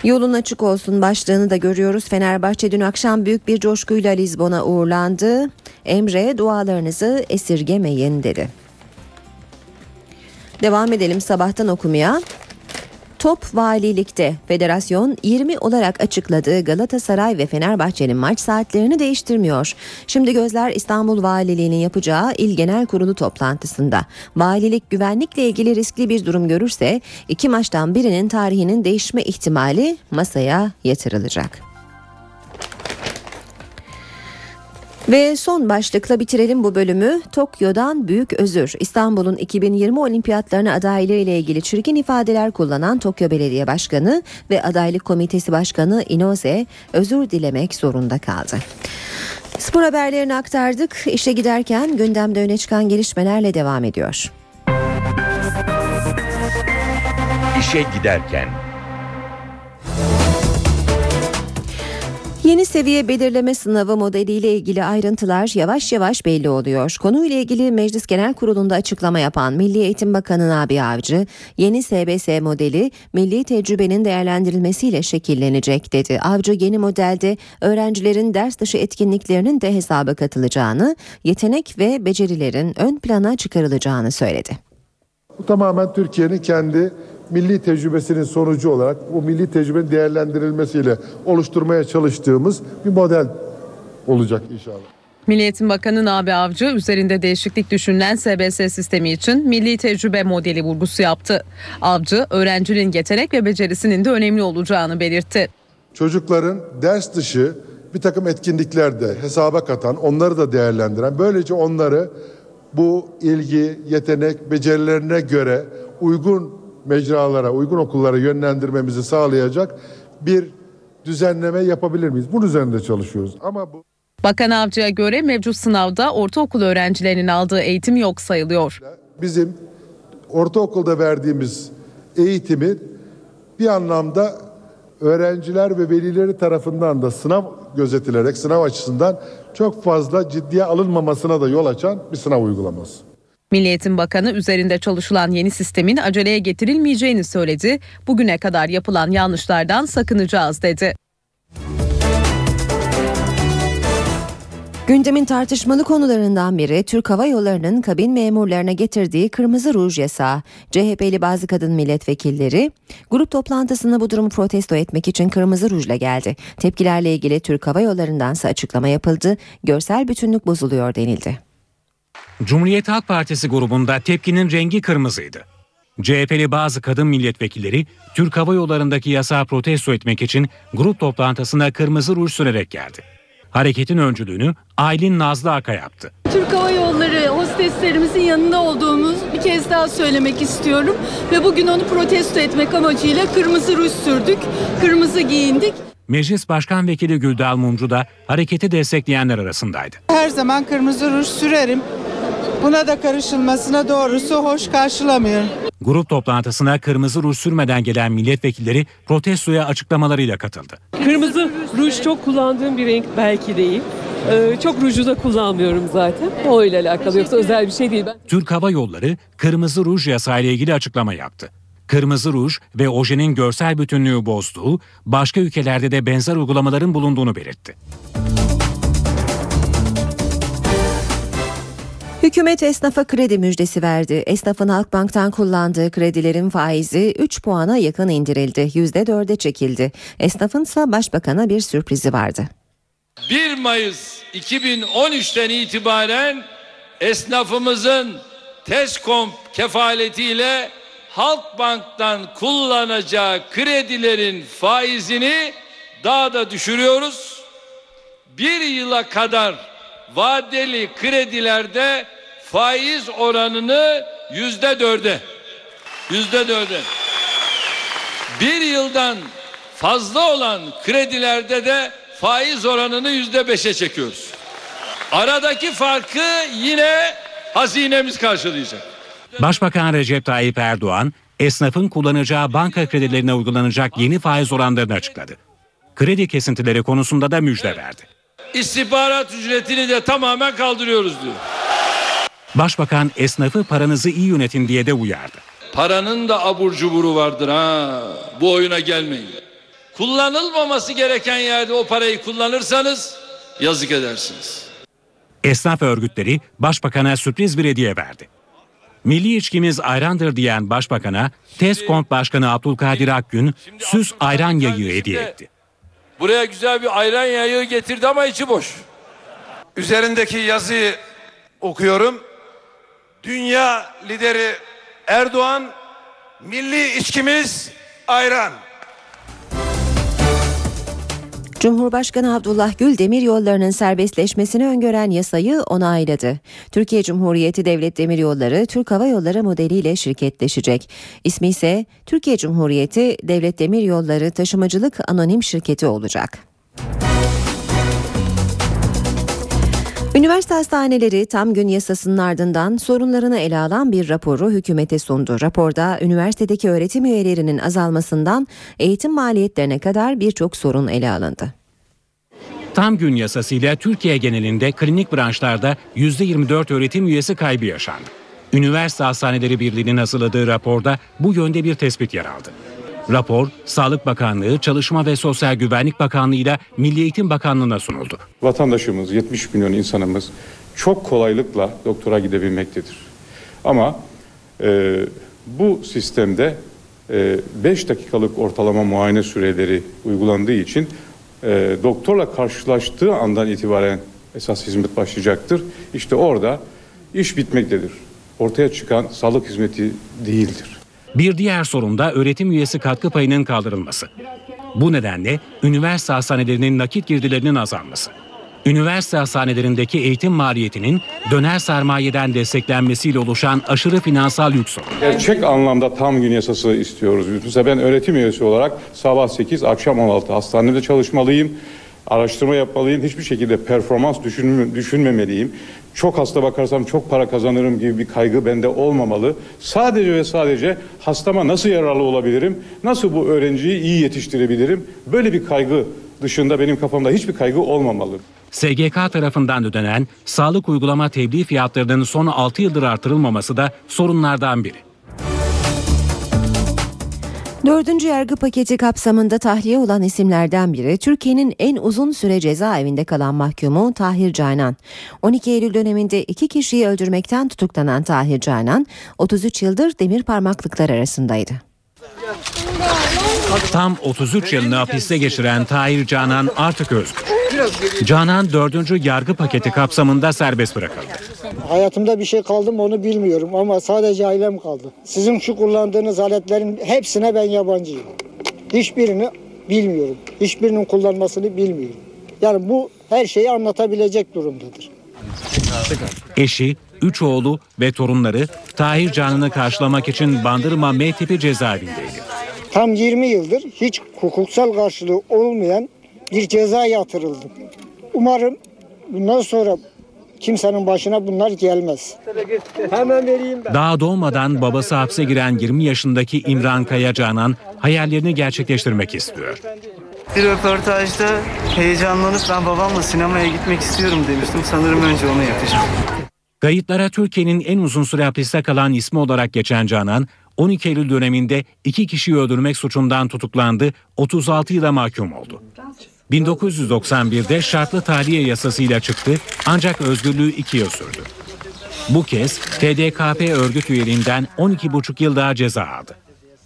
[SPEAKER 1] Yolun açık olsun başlığını da görüyoruz. Fenerbahçe dün akşam büyük bir coşkuyla Lizbon'a uğurlandı. Emre dualarınızı esirgemeyin dedi. Devam edelim sabahtan okumaya. Top valilikte federasyon 20 olarak açıkladığı Galatasaray ve Fenerbahçe'nin maç saatlerini değiştirmiyor. Şimdi gözler İstanbul Valiliği'nin yapacağı il genel kurulu toplantısında. Valilik güvenlikle ilgili riskli bir durum görürse iki maçtan birinin tarihinin değişme ihtimali masaya yatırılacak. Ve son başlıkla bitirelim bu bölümü. Tokyo'dan büyük özür. İstanbul'un 2020 olimpiyatlarına adaylığı ile ilgili çirkin ifadeler kullanan Tokyo Belediye Başkanı ve adaylık komitesi başkanı Inoze özür dilemek zorunda kaldı. Spor haberlerini aktardık. İşe giderken gündemde öne çıkan gelişmelerle devam ediyor.
[SPEAKER 2] İşe giderken
[SPEAKER 1] Yeni seviye belirleme sınavı modeliyle ilgili ayrıntılar yavaş yavaş belli oluyor. Konuyla ilgili Meclis Genel Kurulu'nda açıklama yapan Milli Eğitim Bakanı Nabi Avcı, yeni SBS modeli milli tecrübenin değerlendirilmesiyle şekillenecek dedi. Avcı yeni modelde öğrencilerin ders dışı etkinliklerinin de hesaba katılacağını, yetenek ve becerilerin ön plana çıkarılacağını söyledi.
[SPEAKER 11] Bu tamamen Türkiye'nin kendi milli tecrübesinin sonucu olarak bu milli tecrübenin değerlendirilmesiyle oluşturmaya çalıştığımız bir model olacak inşallah.
[SPEAKER 3] Milliyetin Bakanı Nabi Avcı üzerinde değişiklik düşünülen SBS sistemi için milli tecrübe modeli vurgusu yaptı. Avcı öğrencinin yetenek ve becerisinin de önemli olacağını belirtti.
[SPEAKER 11] Çocukların ders dışı bir takım etkinliklerde hesaba katan, onları da değerlendiren, böylece onları bu ilgi, yetenek, becerilerine göre uygun mecralara, uygun okullara yönlendirmemizi sağlayacak bir düzenleme yapabilir miyiz? Bunun üzerinde çalışıyoruz. Ama bu
[SPEAKER 3] Bakan Avcı'ya göre mevcut sınavda ortaokul öğrencilerinin aldığı eğitim yok sayılıyor.
[SPEAKER 11] Bizim ortaokulda verdiğimiz eğitimi bir anlamda öğrenciler ve velileri tarafından da sınav gözetilerek sınav açısından çok fazla ciddiye alınmamasına da yol açan bir sınav uygulaması.
[SPEAKER 3] Milliyetin Bakanı üzerinde çalışılan yeni sistemin aceleye getirilmeyeceğini söyledi. Bugüne kadar yapılan yanlışlardan sakınacağız dedi.
[SPEAKER 1] Gündemin tartışmalı konularından biri Türk Hava Yolları'nın kabin memurlarına getirdiği kırmızı ruj yasağı. CHP'li bazı kadın milletvekilleri grup toplantısında bu durumu protesto etmek için kırmızı rujla geldi. Tepkilerle ilgili Türk Hava Yolları'ndansa açıklama yapıldı. Görsel bütünlük bozuluyor denildi.
[SPEAKER 6] Cumhuriyet Halk Partisi grubunda tepkinin rengi kırmızıydı. CHP'li bazı kadın milletvekilleri Türk Hava Yolları'ndaki yasağı protesto etmek için grup toplantısına kırmızı ruj sürerek geldi. Hareketin öncülüğünü Aylin Nazlı Aka yaptı.
[SPEAKER 12] Türk Hava Yolları hosteslerimizin yanında olduğumuz bir kez daha söylemek istiyorum. Ve bugün onu protesto etmek amacıyla kırmızı ruj sürdük, kırmızı giyindik.
[SPEAKER 6] Meclis Başkan Vekili Güldal Mumcu da hareketi destekleyenler arasındaydı.
[SPEAKER 13] Her zaman kırmızı ruj sürerim. Buna da karışılmasına doğrusu hoş karşılamıyorum.
[SPEAKER 6] Grup toplantısına kırmızı ruj sürmeden gelen milletvekilleri protestoya açıklamalarıyla katıldı.
[SPEAKER 14] Kırmızı ruj çok kullandığım bir renk belki değil. Ee, çok ruju da kullanmıyorum zaten. O ile alakalı yoksa özel bir şey değil. Ben
[SPEAKER 6] Türk Hava Yolları kırmızı ruj yasağı ile ilgili açıklama yaptı. Kırmızı ruj ve ojenin görsel bütünlüğü bozduğu, başka ülkelerde de benzer uygulamaların bulunduğunu belirtti.
[SPEAKER 1] Hükümet esnafa kredi müjdesi verdi. Esnafın Halkbank'tan kullandığı kredilerin faizi 3 puana yakın indirildi. %4'e çekildi. Esnafınsa başbakana bir sürprizi vardı.
[SPEAKER 7] 1 Mayıs 2013'ten itibaren esnafımızın TESKOM kefaletiyle Halkbank'tan kullanacağı kredilerin faizini daha da düşürüyoruz. Bir yıla kadar vadeli kredilerde faiz oranını yüzde dörde yüzde dörde bir yıldan fazla olan kredilerde de faiz oranını yüzde beşe çekiyoruz. Aradaki farkı yine hazinemiz karşılayacak.
[SPEAKER 6] Başbakan Recep Tayyip Erdoğan, esnafın kullanacağı banka kredilerine uygulanacak yeni faiz oranlarını açıkladı. Kredi kesintileri konusunda da müjde verdi.
[SPEAKER 7] İstihbarat ücretini de tamamen kaldırıyoruz diyor.
[SPEAKER 6] Başbakan esnafı paranızı iyi yönetin diye de uyardı.
[SPEAKER 7] Paranın da abur cuburu vardır ha. Bu oyuna gelmeyin. Kullanılmaması gereken yerde o parayı kullanırsanız yazık edersiniz.
[SPEAKER 6] Esnaf örgütleri başbakana sürpriz bir hediye verdi. Milli içkimiz ayrandır diyen başbakana TESKOMP Başkanı Abdülkadir Akgün süs ayran yayığı hediye etti.
[SPEAKER 7] Buraya güzel bir ayran yayığı getirdi ama içi boş.
[SPEAKER 15] Üzerindeki yazıyı okuyorum. Dünya lideri Erdoğan milli içkimiz ayran.
[SPEAKER 1] Cumhurbaşkanı Abdullah Gül demir yollarının serbestleşmesini öngören yasayı onayladı. Türkiye Cumhuriyeti Devlet Demiryolları Türk Hava Yolları modeliyle şirketleşecek. İsmi ise Türkiye Cumhuriyeti Devlet Demiryolları Taşımacılık Anonim Şirketi olacak. Üniversite hastaneleri tam gün yasasının ardından sorunlarını ele alan bir raporu hükümete sundu. Raporda üniversitedeki öğretim üyelerinin azalmasından eğitim maliyetlerine kadar birçok sorun ele alındı.
[SPEAKER 6] Tam gün yasasıyla Türkiye genelinde klinik branşlarda %24 öğretim üyesi kaybı yaşandı. Üniversite Hastaneleri Birliği'nin hazırladığı raporda bu yönde bir tespit yer aldı. Rapor, Sağlık Bakanlığı, Çalışma ve Sosyal Güvenlik Bakanlığı ile Milli Eğitim Bakanlığı'na sunuldu.
[SPEAKER 16] Vatandaşımız, 70 milyon insanımız çok kolaylıkla doktora gidebilmektedir. Ama e, bu sistemde 5 dakikalık ortalama muayene süreleri uygulandığı için e, doktorla karşılaştığı andan itibaren esas hizmet başlayacaktır. İşte orada iş bitmektedir. Ortaya çıkan sağlık hizmeti değildir.
[SPEAKER 6] Bir diğer sorun da öğretim üyesi katkı payının kaldırılması. Bu nedenle üniversite hastanelerinin nakit girdilerinin azalması. Üniversite hastanelerindeki eğitim maliyetinin döner sermayeden desteklenmesiyle oluşan aşırı finansal yük sorunu.
[SPEAKER 16] Gerçek anlamda tam gün yasası istiyoruz. Mesela ben öğretim üyesi olarak sabah 8, akşam 16 hastanede çalışmalıyım. Araştırma yapmalıyım. Hiçbir şekilde performans düşünme, düşünmemeliyim. Çok hasta bakarsam çok para kazanırım gibi bir kaygı bende olmamalı. Sadece ve sadece hastama nasıl yararlı olabilirim? Nasıl bu öğrenciyi iyi yetiştirebilirim? Böyle bir kaygı dışında benim kafamda hiçbir kaygı olmamalı.
[SPEAKER 6] SGK tarafından ödenen sağlık uygulama tebliğ fiyatlarının son 6 yıldır artırılmaması da sorunlardan biri.
[SPEAKER 1] Dördüncü yargı paketi kapsamında tahliye olan isimlerden biri Türkiye'nin en uzun süre cezaevinde kalan mahkumu Tahir Canan. 12 Eylül döneminde iki kişiyi öldürmekten tutuklanan Tahir Canan 33 yıldır demir parmaklıklar arasındaydı.
[SPEAKER 6] Tam 33 yılını hapiste geçiren Tahir Canan artık özgür. Canan 4. yargı paketi kapsamında serbest bırakıldı.
[SPEAKER 17] Hayatımda bir şey kaldı mı onu bilmiyorum ama sadece ailem kaldı. Sizin şu kullandığınız aletlerin hepsine ben yabancıyım. Hiçbirini bilmiyorum. Hiçbirinin kullanmasını bilmiyorum. Yani bu her şeyi anlatabilecek durumdadır.
[SPEAKER 6] Eşi, üç oğlu ve torunları Tahir Canan'ı karşılamak için Bandırma M tipi cezaevindeydi.
[SPEAKER 17] Tam 20 yıldır hiç hukuksal karşılığı olmayan bir ceza yatırıldım. Umarım bundan sonra kimsenin başına bunlar gelmez. Hemen vereyim ben.
[SPEAKER 6] Daha doğmadan babası hapse giren 20 yaşındaki İmran Kaya Canan hayallerini gerçekleştirmek istiyor.
[SPEAKER 18] Bir röportajda heyecanlanıp ben babamla sinemaya gitmek istiyorum demiştim. Sanırım önce onu yapacağım.
[SPEAKER 6] Kayıtlara Türkiye'nin en uzun süre hapiste kalan ismi olarak geçen Canan, 12 Eylül döneminde iki kişiyi öldürmek suçundan tutuklandı, 36 yıla mahkum oldu. 1991'de şartlı tahliye yasasıyla çıktı ancak özgürlüğü iki yıl sürdü. Bu kez TDKP örgüt üyeliğinden 12,5 yıl daha ceza aldı.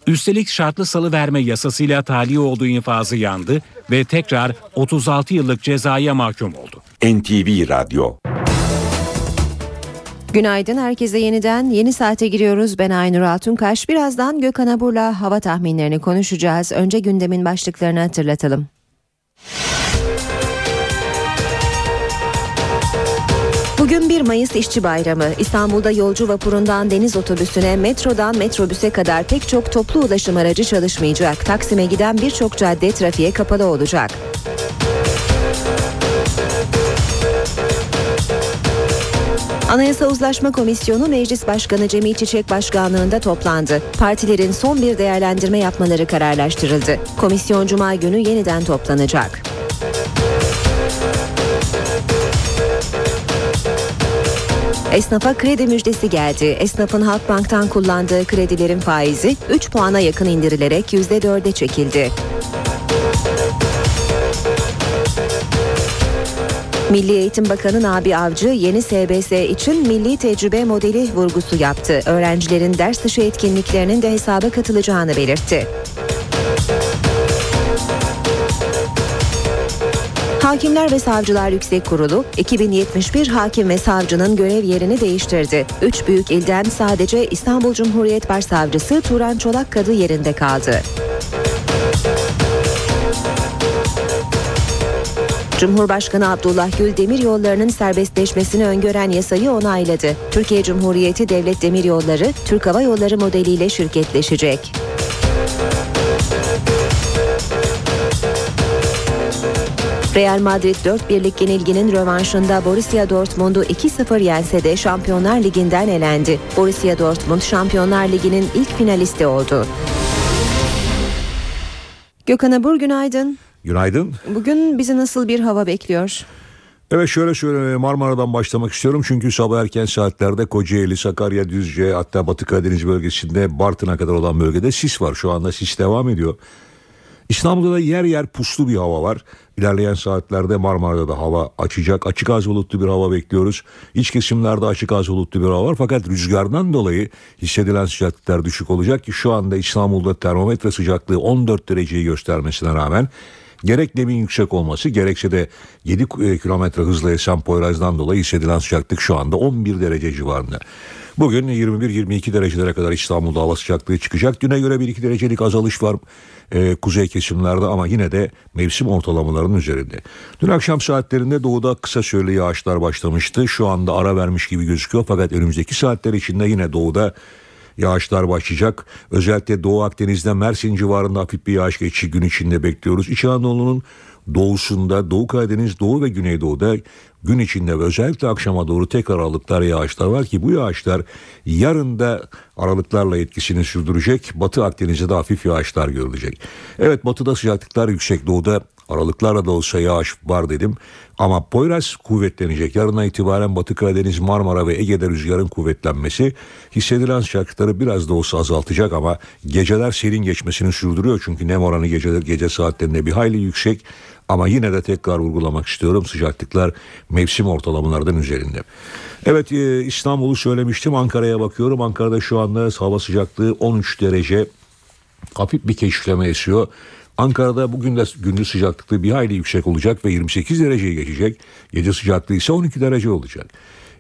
[SPEAKER 6] Üstelik şartlı salı verme yasasıyla tahliye olduğu infazı yandı ve tekrar 36 yıllık cezaya mahkum oldu.
[SPEAKER 2] NTV Radyo
[SPEAKER 1] Günaydın herkese yeniden yeni saate giriyoruz. Ben Aynur Altunkaş. Birazdan Gökhan Abur'la hava tahminlerini konuşacağız. Önce gündemin başlıklarını hatırlatalım. Bugün 1 Mayıs İşçi Bayramı. İstanbul'da yolcu vapurundan deniz otobüsüne, metrodan metrobüse kadar pek çok toplu ulaşım aracı çalışmayacak. Taksim'e giden birçok cadde trafiğe kapalı olacak. Anayasa Uzlaşma Komisyonu Meclis Başkanı Cemil Çiçek Başkanlığında toplandı. Partilerin son bir değerlendirme yapmaları kararlaştırıldı. Komisyon Cuma günü yeniden toplanacak. Esnafa kredi müjdesi geldi. Esnafın Halkbank'tan kullandığı kredilerin faizi 3 puana yakın indirilerek %4'e çekildi. Milli Eğitim Bakanı Nabi Avcı yeni SBS için milli tecrübe modeli vurgusu yaptı. Öğrencilerin ders dışı etkinliklerinin de hesaba katılacağını belirtti. Hakimler ve Savcılar Yüksek Kurulu 2071 hakim ve savcının görev yerini değiştirdi. Üç büyük ilden sadece İstanbul Cumhuriyet Başsavcısı Turan Çolak Kadı yerinde kaldı. Cumhurbaşkanı Abdullah Gül demiryollarının serbestleşmesini öngören yasayı onayladı. Türkiye Cumhuriyeti Devlet Demiryolları Türk Hava Yolları modeliyle şirketleşecek. Real Madrid 4 birlik yenilginin rövanşında Borussia Dortmund'u 2-0 yense de Şampiyonlar Ligi'nden elendi. Borussia Dortmund Şampiyonlar Ligi'nin ilk finalisti oldu. Gökhan Abur günaydın.
[SPEAKER 19] Günaydın.
[SPEAKER 1] Bugün bizi nasıl bir hava bekliyor?
[SPEAKER 19] Evet şöyle şöyle Marmara'dan başlamak istiyorum. Çünkü sabah erken saatlerde Kocaeli, Sakarya, Düzce hatta Batı Karadeniz bölgesinde Bartın'a kadar olan bölgede sis var. Şu anda sis devam ediyor. İstanbul'da da yer yer puslu bir hava var. İlerleyen saatlerde Marmara'da da hava açacak. Açık az bulutlu bir hava bekliyoruz. İç kesimlerde açık az bulutlu bir hava var. Fakat rüzgardan dolayı hissedilen sıcaklıklar düşük olacak ki şu anda İstanbul'da termometre sıcaklığı 14 dereceyi göstermesine rağmen gerek nemin yüksek olması gerekse de 7 kilometre hızla esen Poyraz'dan dolayı hissedilen sıcaklık şu anda 11 derece civarında. Bugün 21-22 derecelere kadar İstanbul'da hava sıcaklığı çıkacak. Düne göre 1-2 derecelik azalış var e, kuzey kesimlerde ama yine de mevsim ortalamalarının üzerinde. Dün akşam saatlerinde doğuda kısa süreli yağışlar başlamıştı. Şu anda ara vermiş gibi gözüküyor fakat önümüzdeki saatler içinde yine doğuda yağışlar başlayacak. Özellikle Doğu Akdeniz'de Mersin civarında hafif bir yağış geçişi gün içinde bekliyoruz. İç Anadolu'nun doğusunda, Doğu Karadeniz, Doğu ve Güneydoğu'da gün içinde ve özellikle akşama doğru tek aralıklar yağışlar var ki bu yağışlar yarın da aralıklarla etkisini sürdürecek. Batı Akdeniz'de de hafif yağışlar görülecek. Evet batıda sıcaklıklar yüksek, doğuda aralıklarla da olsa yağış var dedim. Ama Poyraz kuvvetlenecek. Yarına itibaren Batı Karadeniz, Marmara ve Ege'de rüzgarın kuvvetlenmesi hissedilen sıcaklıkları biraz da olsa azaltacak ama geceler serin geçmesini sürdürüyor. Çünkü nem oranı geceler, gece saatlerinde bir hayli yüksek. Ama yine de tekrar vurgulamak istiyorum sıcaklıklar mevsim ortalamalardan üzerinde. Evet e, İstanbul'u söylemiştim Ankara'ya bakıyorum. Ankara'da şu anda hava sıcaklığı 13 derece hafif bir keşifleme esiyor. Ankara'da bugün de gündüz sıcaklıkta bir hayli yüksek olacak ve 28 dereceyi geçecek. Gece sıcaklığı ise 12 derece olacak.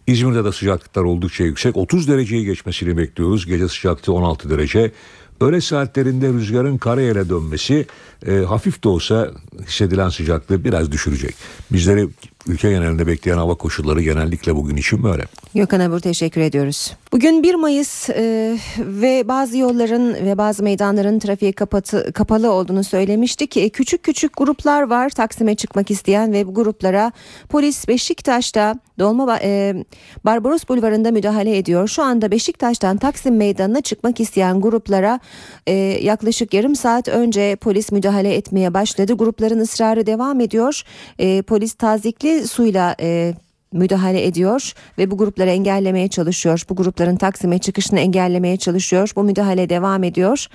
[SPEAKER 19] İzmir'de de sıcaklıklar oldukça yüksek. 30 dereceyi geçmesini bekliyoruz. Gece sıcaklığı 16 derece. Öğle saatlerinde rüzgarın karayele dönmesi e, hafif de olsa hissedilen sıcaklığı biraz düşürecek. Bizleri ülke genelinde bekleyen hava koşulları genellikle bugün için böyle.
[SPEAKER 1] Gökhan Abur teşekkür ediyoruz. Bugün 1 Mayıs e, ve bazı yolların ve bazı meydanların trafiğe kapatı, kapalı olduğunu söylemiştik. E, küçük küçük gruplar var Taksim'e çıkmak isteyen ve bu gruplara polis Beşiktaş'ta Dolma e, Barbaros Bulvarı'nda müdahale ediyor. Şu anda Beşiktaş'tan Taksim Meydanı'na çıkmak isteyen gruplara e, yaklaşık yarım saat önce polis müdahale etmeye başladı. Grupların ısrarı devam ediyor. E, polis tazikli suyla e, müdahale ediyor ve bu grupları engellemeye çalışıyor. Bu grupların Taksim'e çıkışını engellemeye çalışıyor. Bu müdahale devam ediyor.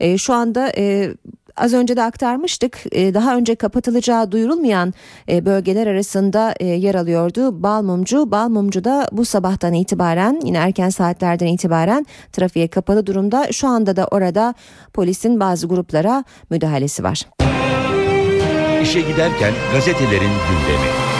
[SPEAKER 1] E, şu anda e, az önce de aktarmıştık. E, daha önce kapatılacağı duyurulmayan e, bölgeler arasında e, yer alıyordu. Balmumcu, Balmumcu da bu sabahtan itibaren yine erken saatlerden itibaren trafiğe kapalı durumda. Şu anda da orada polisin bazı gruplara müdahalesi var.
[SPEAKER 2] İşe giderken gazetelerin gündemi.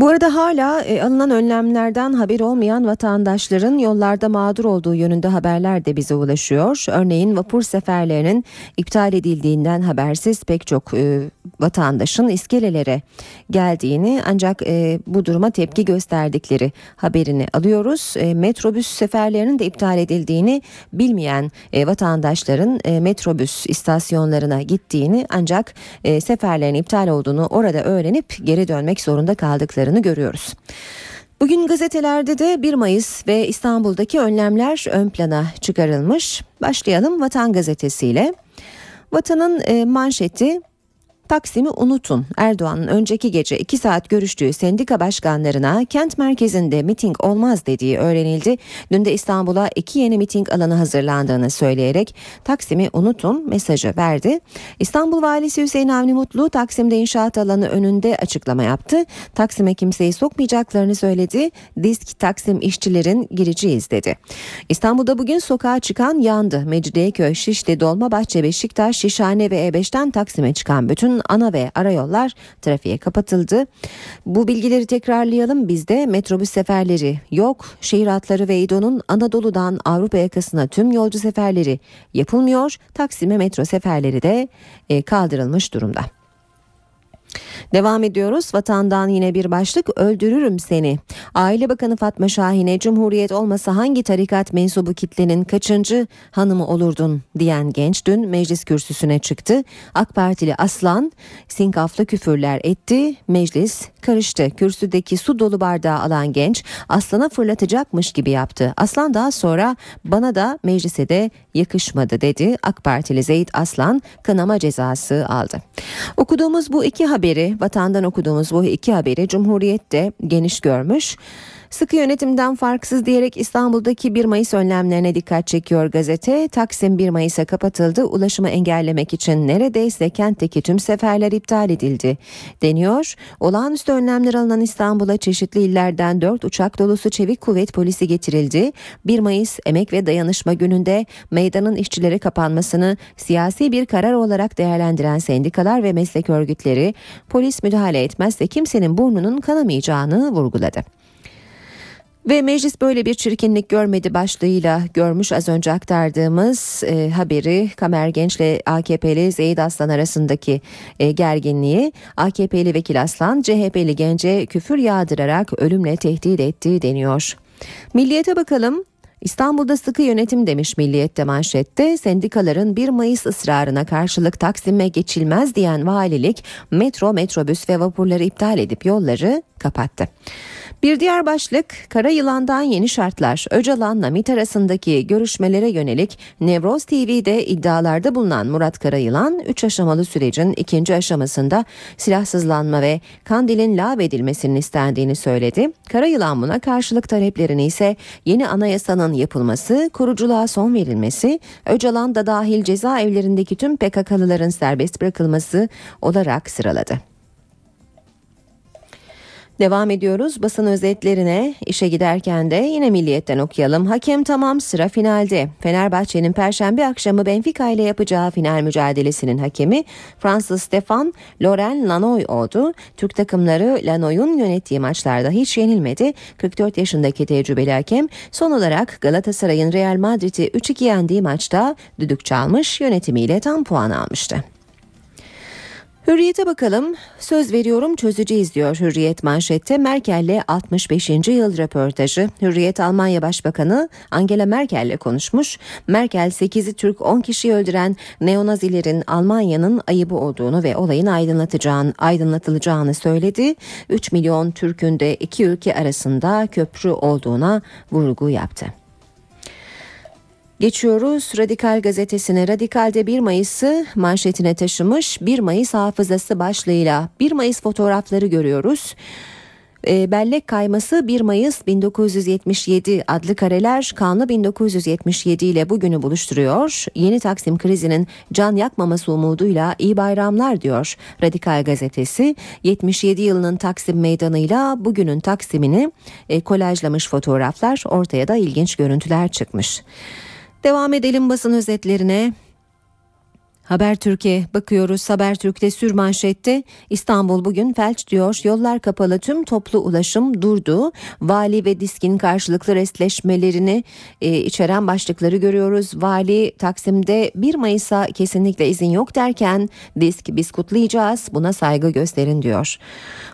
[SPEAKER 1] Bu arada hala e, alınan önlemlerden haber olmayan vatandaşların yollarda mağdur olduğu yönünde haberler de bize ulaşıyor. Örneğin vapur seferlerinin iptal edildiğinden habersiz pek çok e, vatandaşın iskelelere geldiğini ancak e, bu duruma tepki gösterdikleri haberini alıyoruz. E, metrobüs seferlerinin de iptal edildiğini bilmeyen e, vatandaşların e, metrobüs istasyonlarına gittiğini ancak e, seferlerin iptal olduğunu orada öğrenip geri dönmek zorunda kaldıklarını görüyoruz. Bugün gazetelerde de 1 Mayıs ve İstanbul'daki önlemler ön plana çıkarılmış. Başlayalım Vatan gazetesiyle. Vatanın e, manşeti Taksim'i unutun. Erdoğan'ın önceki gece 2 saat görüştüğü sendika başkanlarına kent merkezinde miting olmaz dediği öğrenildi. Dün de İstanbul'a iki yeni miting alanı hazırlandığını söyleyerek Taksim'i unutun mesajı verdi. İstanbul Valisi Hüseyin Avni Mutlu Taksim'de inşaat alanı önünde açıklama yaptı. Taksim'e kimseyi sokmayacaklarını söyledi. Disk Taksim işçilerin gireceğiz dedi. İstanbul'da bugün sokağa çıkan yandı. Mecidiyeköy, Şişli, Dolmabahçe, Beşiktaş, Şişhane ve E5'ten Taksim'e çıkan bütün ana ve arayollar trafiğe kapatıldı. Bu bilgileri tekrarlayalım. Bizde metrobüs seferleri yok. Şehir hatları ve İdo'nun Anadolu'dan Avrupa yakasına tüm yolcu seferleri yapılmıyor. Taksim'e metro seferleri de e, kaldırılmış durumda. Devam ediyoruz. Vatandan yine bir başlık öldürürüm seni. Aile Bakanı Fatma Şahin'e Cumhuriyet olmasa hangi tarikat mensubu kitlenin kaçıncı hanımı olurdun diyen genç dün meclis kürsüsüne çıktı. AK Partili Aslan sinkaflı küfürler etti. Meclis karıştı. Kürsüdeki su dolu bardağı alan genç Aslan'a fırlatacakmış gibi yaptı. Aslan daha sonra bana da meclise de yakışmadı dedi. AK Partili Zeyt Aslan kınama cezası aldı. Okuduğumuz bu iki haberi vatandan okuduğumuz bu iki haberi Cumhuriyet'te geniş görmüş. Sıkı yönetimden farksız diyerek İstanbul'daki 1 Mayıs önlemlerine dikkat çekiyor gazete. Taksim 1 Mayıs'a kapatıldı. Ulaşımı engellemek için neredeyse kentteki tüm seferler iptal edildi deniyor. Olağanüstü önlemler alınan İstanbul'a çeşitli illerden 4 uçak dolusu çevik kuvvet polisi getirildi. 1 Mayıs Emek ve Dayanışma Günü'nde meydanın işçilere kapanmasını siyasi bir karar olarak değerlendiren sendikalar ve meslek örgütleri polis müdahale etmezse kimsenin burnunun kanamayacağını vurguladı. Ve meclis böyle bir çirkinlik görmedi başlığıyla görmüş az önce aktardığımız e, haberi Kamer Genç'le AKP'li Zeyd Aslan arasındaki e, gerginliği AKP'li Vekil Aslan CHP'li gence küfür yağdırarak ölümle tehdit ettiği deniyor. Milliyete bakalım. İstanbul'da sıkı yönetim demiş Milliyet'te manşette sendikaların 1 Mayıs ısrarına karşılık Taksim'e geçilmez diyen valilik metro, metrobüs ve vapurları iptal edip yolları kapattı. Bir diğer başlık Kara Yılan'dan yeni şartlar. Öcalan'la MİT arasındaki görüşmelere yönelik Nevroz TV'de iddialarda bulunan Murat Karayılan 3 aşamalı sürecin ikinci aşamasında silahsızlanma ve Kandil'in lağvedilmesinin istendiğini söyledi. Karayılan buna karşılık taleplerini ise yeni anayasanın yapılması, kuruculuğa son verilmesi, Öcalan da dahil cezaevlerindeki tüm PKK'lıların serbest bırakılması olarak sıraladı. Devam ediyoruz basın özetlerine. İşe giderken de yine milliyetten okuyalım. Hakem tamam sıra finalde. Fenerbahçe'nin perşembe akşamı Benfica ile yapacağı final mücadelesinin hakemi Fransız Stefan Loren Lanoy oldu. Türk takımları Lanoy'un yönettiği maçlarda hiç yenilmedi. 44 yaşındaki tecrübeli hakem son olarak Galatasaray'ın Real Madrid'i 3-2 yendiği maçta düdük çalmış yönetimiyle tam puan almıştı. Hürriyete bakalım. Söz veriyorum çözeceğiz diyor Hürriyet manşette. Merkel'le 65. yıl röportajı. Hürriyet Almanya Başbakanı Angela Merkel'le konuşmuş. Merkel 8'i Türk 10 kişiyi öldüren neonazilerin Almanya'nın ayıbı olduğunu ve olayın aydınlatacağını, aydınlatılacağını söyledi. 3 milyon Türk'ün de iki ülke arasında köprü olduğuna vurgu yaptı. Geçiyoruz Radikal gazetesine. Radikal'de 1 Mayıs'ı manşetine taşımış 1 Mayıs hafızası başlığıyla 1 Mayıs fotoğrafları görüyoruz. E, bellek kayması 1 Mayıs 1977 adlı kareler kanlı 1977 ile bugünü buluşturuyor. Yeni Taksim krizinin can yakmaması umuduyla iyi bayramlar diyor Radikal gazetesi. 77 yılının Taksim meydanıyla bugünün Taksim'ini e, kolajlamış fotoğraflar ortaya da ilginç görüntüler çıkmış. Devam edelim basın özetlerine. Haber Türkiye bakıyoruz. Haber Türk'te sür manşette İstanbul bugün felç diyor. Yollar kapalı tüm toplu ulaşım durdu. Vali ve diskin karşılıklı restleşmelerini e, içeren başlıkları görüyoruz. Vali Taksim'de 1 Mayıs'a kesinlikle izin yok derken disk biz kutlayacağız buna saygı gösterin diyor.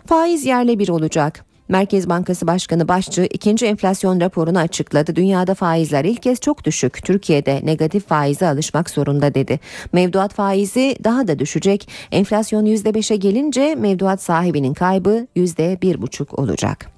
[SPEAKER 1] Faiz yerle bir olacak. Merkez Bankası Başkanı Başçı ikinci enflasyon raporunu açıkladı. Dünyada faizler ilk kez çok düşük. Türkiye'de negatif faize alışmak zorunda dedi. Mevduat faizi daha da düşecek. Enflasyon %5'e gelince mevduat sahibinin kaybı %1,5 olacak.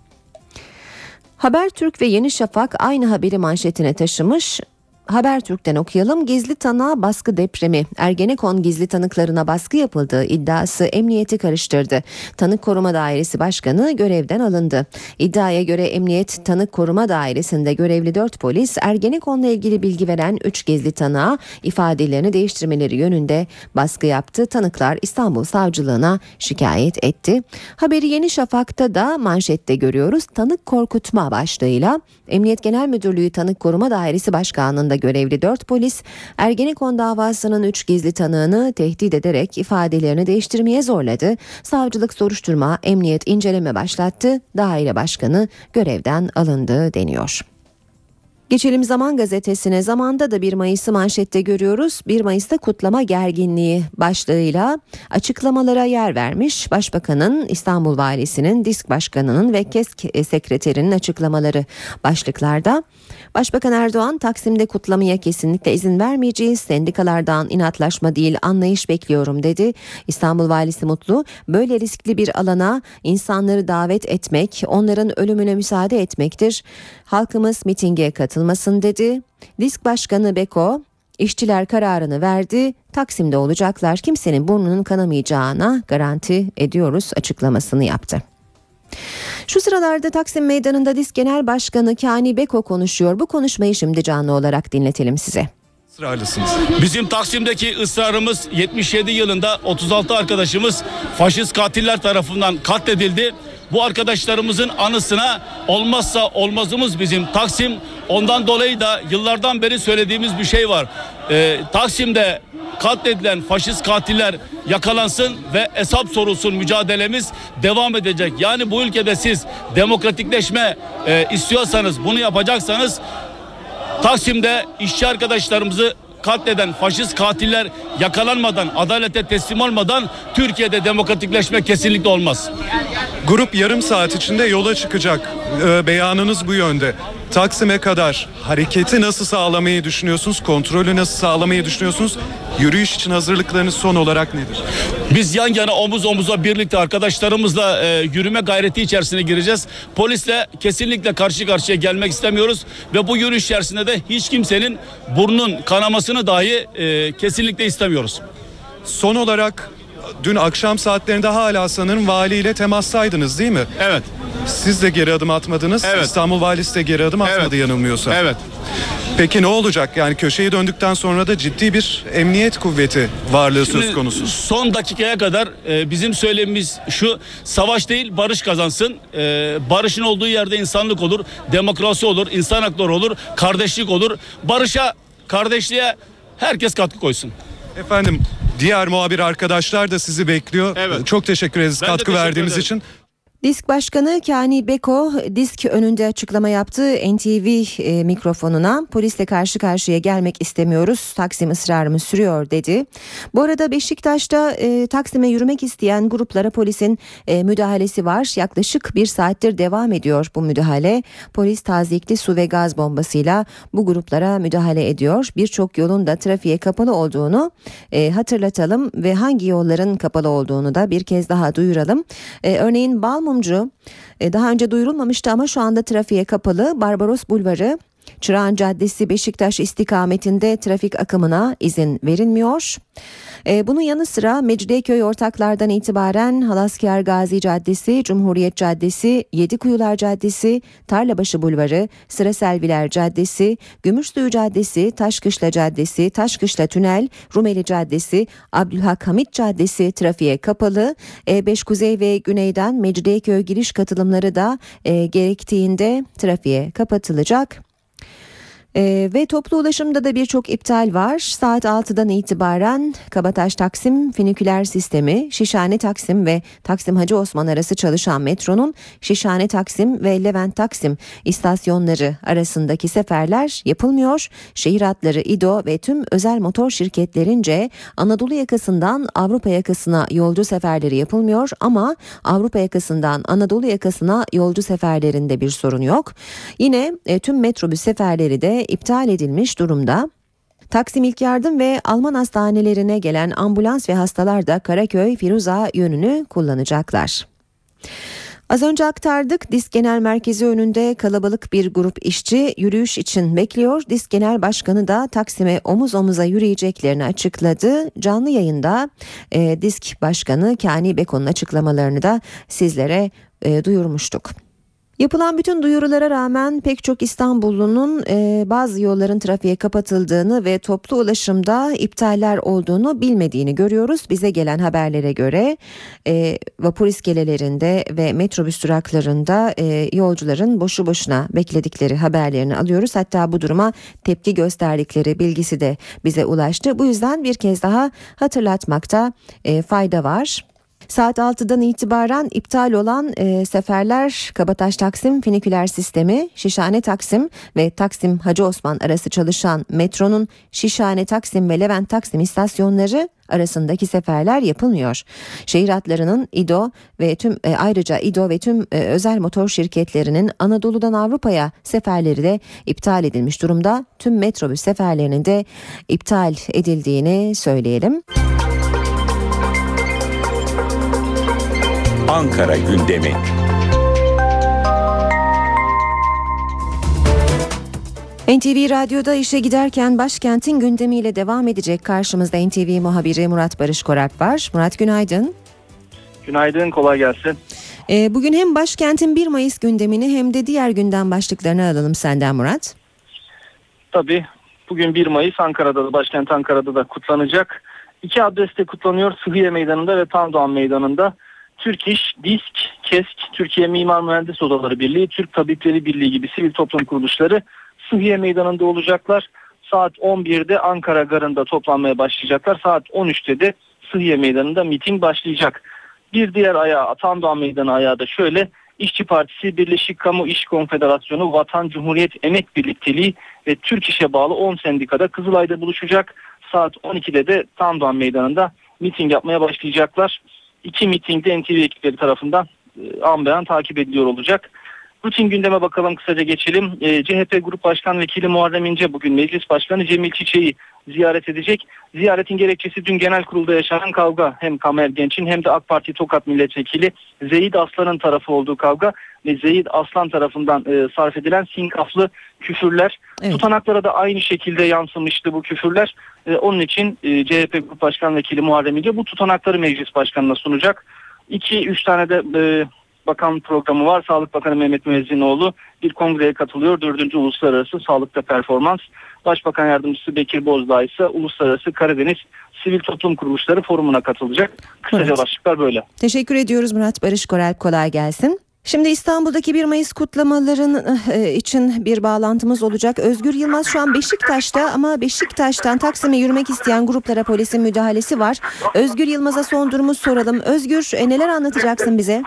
[SPEAKER 1] Habertürk ve Yeni Şafak aynı haberi manşetine taşımış. Habertürk'ten okuyalım. Gizli tanığa baskı depremi. Ergenekon gizli tanıklarına baskı yapıldığı iddiası emniyeti karıştırdı. Tanık Koruma Dairesi Başkanı görevden alındı. İddiaya göre Emniyet Tanık Koruma Dairesi'nde görevli 4 polis Ergenekon'la ilgili bilgi veren 3 gizli tanığa ifadelerini değiştirmeleri yönünde baskı yaptı. Tanıklar İstanbul Savcılığına şikayet etti. Haberi Yeni Şafak'ta da manşette görüyoruz. Tanık korkutma başlığıyla Emniyet Genel Müdürlüğü Tanık Koruma Dairesi Başkanlığı'nda görevli 4 polis Ergenekon davasının 3 gizli tanığını tehdit ederek ifadelerini değiştirmeye zorladı. Savcılık soruşturma, emniyet inceleme başlattı. Daire başkanı görevden alındı deniyor. Geçelim Zaman Gazetesi'ne. Zamanda da 1 Mayıs'ı manşette görüyoruz. 1 Mayıs'ta kutlama gerginliği başlığıyla açıklamalara yer vermiş. Başbakanın, İstanbul Valisi'nin, Disk Başkanı'nın ve KESK Sekreterinin açıklamaları başlıklarda. Başbakan Erdoğan Taksim'de kutlamaya kesinlikle izin vermeyeceğiz. Sendikalardan inatlaşma değil anlayış bekliyorum dedi. İstanbul Valisi Mutlu böyle riskli bir alana insanları davet etmek, onların ölümüne müsaade etmektir. Halkımız mitinge katılmasın dedi. Disk Başkanı Beko İşçiler kararını verdi. Taksim'de olacaklar. Kimsenin burnunun kanamayacağına garanti ediyoruz açıklamasını yaptı. Şu sıralarda Taksim Meydanı'nda Disk Genel Başkanı Kani Beko konuşuyor. Bu konuşmayı şimdi canlı olarak dinletelim size.
[SPEAKER 5] ısrarlısınız. Bizim Taksim'deki ısrarımız 77 yılında 36 arkadaşımız faşist katiller tarafından katledildi. Bu arkadaşlarımızın anısına olmazsa olmazımız bizim Taksim. Ondan dolayı da yıllardan beri söylediğimiz bir şey var. Ee, Taksim'de katledilen faşist katiller yakalansın ve hesap sorulsun mücadelemiz devam edecek. Yani bu ülkede siz demokratikleşme e, istiyorsanız bunu yapacaksanız Taksim'de işçi arkadaşlarımızı katleden faşist katiller yakalanmadan, adalete teslim olmadan Türkiye'de demokratikleşme kesinlikle olmaz.
[SPEAKER 20] Grup yarım saat içinde yola çıkacak. Ee, beyanınız bu yönde. Taksim'e kadar hareketi nasıl sağlamayı düşünüyorsunuz? Kontrolü nasıl sağlamayı düşünüyorsunuz? Yürüyüş için hazırlıklarınız son olarak nedir?
[SPEAKER 5] Biz yan yana omuz omuza birlikte arkadaşlarımızla e, yürüme gayreti içerisine gireceğiz. Polisle kesinlikle karşı karşıya gelmek istemiyoruz ve bu yürüyüş içerisinde de hiç kimsenin burnun kanamasını dahi e, kesinlikle istemiyoruz.
[SPEAKER 20] Son olarak dün akşam saatlerinde hala sanırım valiyle temastaydınız değil mi?
[SPEAKER 5] Evet.
[SPEAKER 20] Siz de geri adım atmadınız.
[SPEAKER 5] Evet.
[SPEAKER 20] İstanbul valisi de geri adım atmadı yanılmıyorsam.
[SPEAKER 5] Evet.
[SPEAKER 20] Peki ne olacak? Yani köşeyi döndükten sonra da ciddi bir emniyet kuvveti varlığı söz
[SPEAKER 5] Şimdi
[SPEAKER 20] konusu.
[SPEAKER 5] Son dakikaya kadar e, bizim söylemimiz şu savaş değil barış kazansın. E, barışın olduğu yerde insanlık olur, demokrasi olur, insan hakları olur, kardeşlik olur. Barışa, kardeşliğe herkes katkı koysun.
[SPEAKER 20] Efendim diğer muhabir arkadaşlar da sizi bekliyor. Çok teşekkür ederiz
[SPEAKER 5] Ben
[SPEAKER 20] katkı
[SPEAKER 5] teşekkür
[SPEAKER 20] verdiğiniz
[SPEAKER 5] ederim.
[SPEAKER 20] için.
[SPEAKER 1] Disk Başkanı Kani Beko disk önünde açıklama yaptı. NTV e, mikrofonuna polisle karşı karşıya gelmek istemiyoruz. Taksim ısrarımız sürüyor dedi. Bu arada Beşiktaş'ta e, Taksim'e yürümek isteyen gruplara polisin e, müdahalesi var. Yaklaşık bir saattir devam ediyor bu müdahale. Polis tazikli su ve gaz bombasıyla bu gruplara müdahale ediyor. Birçok yolun da trafiğe kapalı olduğunu e, hatırlatalım ve hangi yolların kapalı olduğunu da bir kez daha duyuralım. E, örneğin Balmumcu e, daha önce duyurulmamıştı ama şu anda trafiğe kapalı. Barbaros Bulvarı Çırağan Caddesi Beşiktaş istikametinde trafik akımına izin verilmiyor. E, bunun yanı sıra Mecidiyeköy ortaklardan itibaren Halaskar Gazi Caddesi, Cumhuriyet Caddesi, Yedikuyular Caddesi, Tarlabaşı Bulvarı, Sıra Selviler Caddesi, Gümüşsuyu Caddesi, Taşkışla Caddesi, Taşkışla Tünel, Rumeli Caddesi, Abdülhak Hamit Caddesi trafiğe kapalı. E5 Kuzey ve Güney'den Mecidiyeköy giriş katılımları da e, gerektiğinde trafiğe kapatılacak. Ee, ve toplu ulaşımda da birçok iptal var. Saat 6'dan itibaren Kabataş Taksim finiküler sistemi, Şişhane Taksim ve Taksim Hacı Osman arası çalışan metronun Şişhane Taksim ve Levent Taksim istasyonları arasındaki seferler yapılmıyor. Şehir hatları İDO ve tüm özel motor şirketlerince Anadolu yakasından Avrupa yakasına yolcu seferleri yapılmıyor ama Avrupa yakasından Anadolu yakasına yolcu seferlerinde bir sorun yok. Yine e, tüm metrobüs seferleri de iptal edilmiş durumda. Taksim İlk Yardım ve Alman hastanelerine gelen ambulans ve hastalar da Karaköy Firuza yönünü kullanacaklar. Az önce aktardık Disk Genel Merkezi önünde kalabalık bir grup işçi yürüyüş için bekliyor. Disk Genel Başkanı da Taksim'e omuz omuza yürüyeceklerini açıkladı. Canlı yayında e, Disk Başkanı Kani Beko'nun açıklamalarını da sizlere e, duyurmuştuk. Yapılan bütün duyurulara rağmen pek çok İstanbullunun e, bazı yolların trafiğe kapatıldığını ve toplu ulaşımda iptaller olduğunu bilmediğini görüyoruz. Bize gelen haberlere göre e, vapur iskelelerinde ve metrobüs duraklarında e, yolcuların boşu boşuna bekledikleri haberlerini alıyoruz. Hatta bu duruma tepki gösterdikleri bilgisi de bize ulaştı. Bu yüzden bir kez daha hatırlatmakta e, fayda var. Saat 6'dan itibaren iptal olan e, seferler Kabataş Taksim finiküler sistemi, Şişhane Taksim ve Taksim Hacı Osman arası çalışan metronun Şişhane Taksim ve Levent Taksim istasyonları arasındaki seferler yapılmıyor. Şehir hatlarının İDO ve tüm e, ayrıca İDO ve tüm e, özel motor şirketlerinin Anadolu'dan Avrupa'ya seferleri de iptal edilmiş durumda. Tüm metrobüs seferlerinin de iptal edildiğini söyleyelim.
[SPEAKER 2] Ankara gündemi.
[SPEAKER 1] NTV Radyo'da işe giderken başkentin gündemiyle devam edecek. Karşımızda NTV muhabiri Murat Barış Koralp var. Murat günaydın.
[SPEAKER 21] Günaydın, kolay gelsin.
[SPEAKER 1] Ee, bugün hem başkentin 1 Mayıs gündemini hem de diğer gündem başlıklarını alalım senden Murat.
[SPEAKER 21] Tabii bugün 1 Mayıs Ankara'da da, başkent Ankara'da da kutlanacak. İki adreste kutlanıyor. Sıhhiye Meydanı'nda ve Tandoğan Meydanı'nda. Türk İş, DİSK, KESK, Türkiye Mimar Mühendis Odaları Birliği, Türk Tabipleri Birliği gibi sivil toplum kuruluşları Sıhhiye Meydanı'nda olacaklar. Saat 11'de Ankara Garı'nda toplanmaya başlayacaklar. Saat 13'te de Sıhhiye Meydanı'nda miting başlayacak. Bir diğer ayağı Tandoğan Meydanı ayağı da şöyle. İşçi Partisi, Birleşik Kamu İş Konfederasyonu, Vatan Cumhuriyet Emek Birlikteliği ve Türk İş'e bağlı 10 sendikada Kızılay'da buluşacak. Saat 12'de de Tandoğan Meydanı'nda miting yapmaya başlayacaklar. İki mitingde NTV ekipleri tarafından e, takip ediliyor olacak. Rutin gündeme bakalım kısaca geçelim. E, CHP Grup Başkan Vekili Muharrem İnce bugün Meclis Başkanı Cemil Çiçek'i ziyaret edecek. Ziyaretin gerekçesi dün genel kurulda yaşanan kavga. Hem Kamer Genç'in hem de AK Parti Tokat Milletvekili Zeyid Aslan'ın tarafı olduğu kavga ve Zeyid Aslan tarafından e, sarf edilen sinkaflı küfürler. Tutanaklara da aynı şekilde yansımıştı bu küfürler. E, onun için e, CHP Grup Başkan Vekili Muharrem İnce bu tutanakları Meclis Başkanı'na sunacak. 2-3 tane de e, Bakan programı var. Sağlık Bakanı Mehmet Müezzinoğlu bir kongreye katılıyor. Dördüncü Uluslararası Sağlıkta Performans. Başbakan Yardımcısı Bekir Bozdağ ise Uluslararası Karadeniz Sivil Toplum Kuruluşları Forumu'na katılacak. Kısaca
[SPEAKER 1] Evet.
[SPEAKER 21] başlıklar böyle.
[SPEAKER 1] Teşekkür ediyoruz Murat Barış Korel. Kolay gelsin. Şimdi İstanbul'daki 1 Mayıs kutlamaların e, için bir bağlantımız olacak. Özgür Yılmaz şu an Beşiktaş'ta ama Beşiktaş'tan Taksim'e yürümek isteyen gruplara polisin müdahalesi var. Özgür Yılmaz'a son durumu soralım. Özgür e, neler anlatacaksın bize?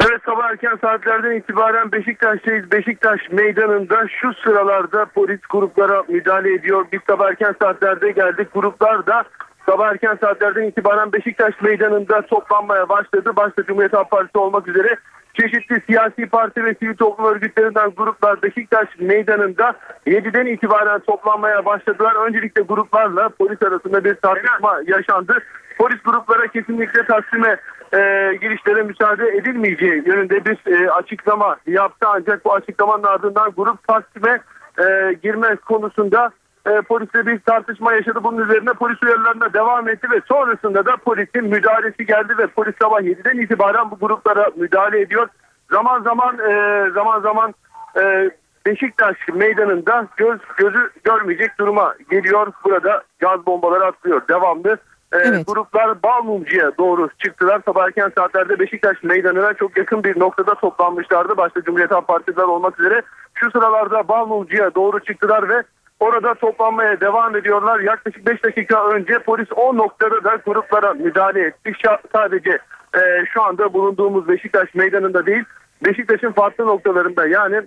[SPEAKER 22] Evet sabah erken saatlerden itibaren Beşiktaş'tayız. Beşiktaş meydanında şu sıralarda polis gruplara müdahale ediyor. Biz sabah erken saatlerde geldik. Gruplar da sabah erken saatlerden itibaren Beşiktaş meydanında toplanmaya başladı. Başta Cumhuriyet Halk Partisi olmak üzere çeşitli siyasi parti ve sivil toplum örgütlerinden gruplar Beşiktaş meydanında 7'den itibaren toplanmaya başladılar. Öncelikle gruplarla polis arasında bir tartışma yaşandı. Polis gruplara kesinlikle Taksim'e e, girişlere müsaade edilmeyeceği yönünde bir e, açıklama yaptı. Ancak bu açıklamanın ardından grup Taksim'e e, girme konusunda e, polisle bir tartışma yaşadı. Bunun üzerine polis uyarılarına devam etti ve sonrasında da polisin müdahalesi geldi ve polis sabah 7'den itibaren bu gruplara müdahale ediyor. Zaman zaman e, zaman zaman e, Beşiktaş meydanında göz gözü görmeyecek duruma geliyor. Burada gaz bombaları atılıyor devamlı. E, Gruplar Balmumcu'ya doğru çıktılar. Sabah erken saatlerde Beşiktaş meydanına çok yakın bir noktada toplanmışlardı. Başta Cumhuriyet Halk Partisi'ler olmak üzere. Şu sıralarda Balmumcu'ya doğru çıktılar ve orada toplanmaya devam ediyorlar. Yaklaşık 5 dakika önce polis o noktada da gruplara müdahale etti. Sadece e, şu anda bulunduğumuz Beşiktaş meydanında değil, Beşiktaş'ın farklı noktalarında yani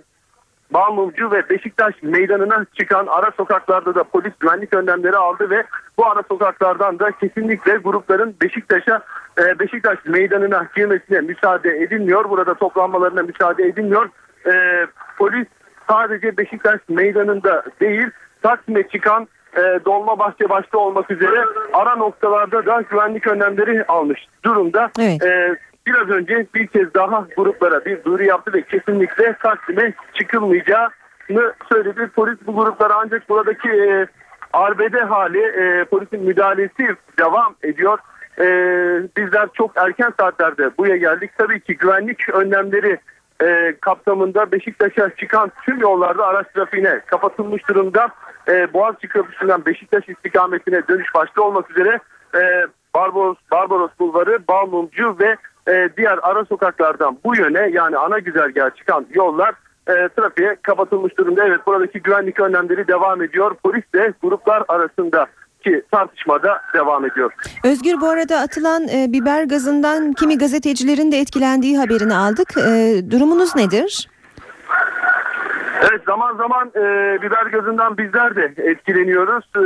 [SPEAKER 22] Bağmumcu ve Beşiktaş meydanına çıkan ara sokaklarda da polis güvenlik önlemleri aldı ve bu ara sokaklardan da kesinlikle grupların Beşiktaş'a e, Beşiktaş meydanına girmesine müsaade edilmiyor. Burada toplanmalarına müsaade edilmiyor. E, polis sadece Beşiktaş meydanında değil Taksim'e çıkan e, Dolmabahçe başta olmak üzere ara noktalarda da güvenlik önlemleri almış durumda. E, biraz önce bir kez daha gruplara bir duyuru yaptı ve kesinlikle Taksim'e çıkılmayacağını söyledi. Polis bu gruplara ancak buradaki e, arbede hali e, polisin müdahalesi devam ediyor. E, bizler çok erken saatlerde buraya geldik. Tabii ki güvenlik önlemleri e, kapsamında Beşiktaş'a çıkan tüm yollarda araç trafiğine kapatılmış durumda. E, Boğaziçi Köprüsü'nden Beşiktaş istikametine dönüş başta olmak üzere e, Barbaros, Barbaros Bulvarı, Balmumcu ve e, diğer ara sokaklardan bu yöne yani ana güzergaha çıkan yollar e, trafiğe kapatılmış durumda. Evet buradaki güvenlik önlemleri devam ediyor. Polis de gruplar arasındaki tartışmada devam ediyor.
[SPEAKER 1] Özgür bu arada atılan e, biber gazından kimi gazetecilerin de etkilendiği haberini aldık. E, durumunuz nedir?
[SPEAKER 22] Evet zaman zaman e, biber gazından bizler de etkileniyoruz. E,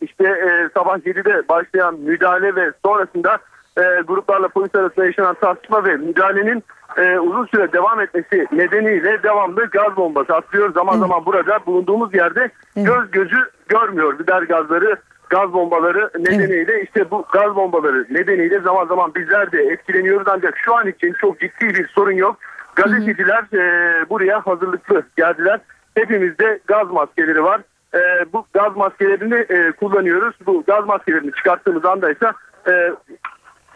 [SPEAKER 22] işte e, sabah 7'de başlayan müdahale ve sonrasında e, gruplarla polis arasında yaşanan tartışma ve müdahalenin e, uzun süre devam etmesi nedeniyle devamlı gaz bombası atılıyor. Zaman zaman burada bulunduğumuz yerde göz gözü görmüyor biber gazları gaz bombaları nedeniyle işte bu gaz bombaları nedeniyle zaman zaman bizler de etkileniyoruz ancak şu an için çok ciddi bir sorun yok. Gazeteciler e, buraya hazırlıklı geldiler. Hepimizde gaz maskeleri var. E, bu gaz maskelerini e, kullanıyoruz. Bu gaz maskelerini çıkarttığımız anda ise e,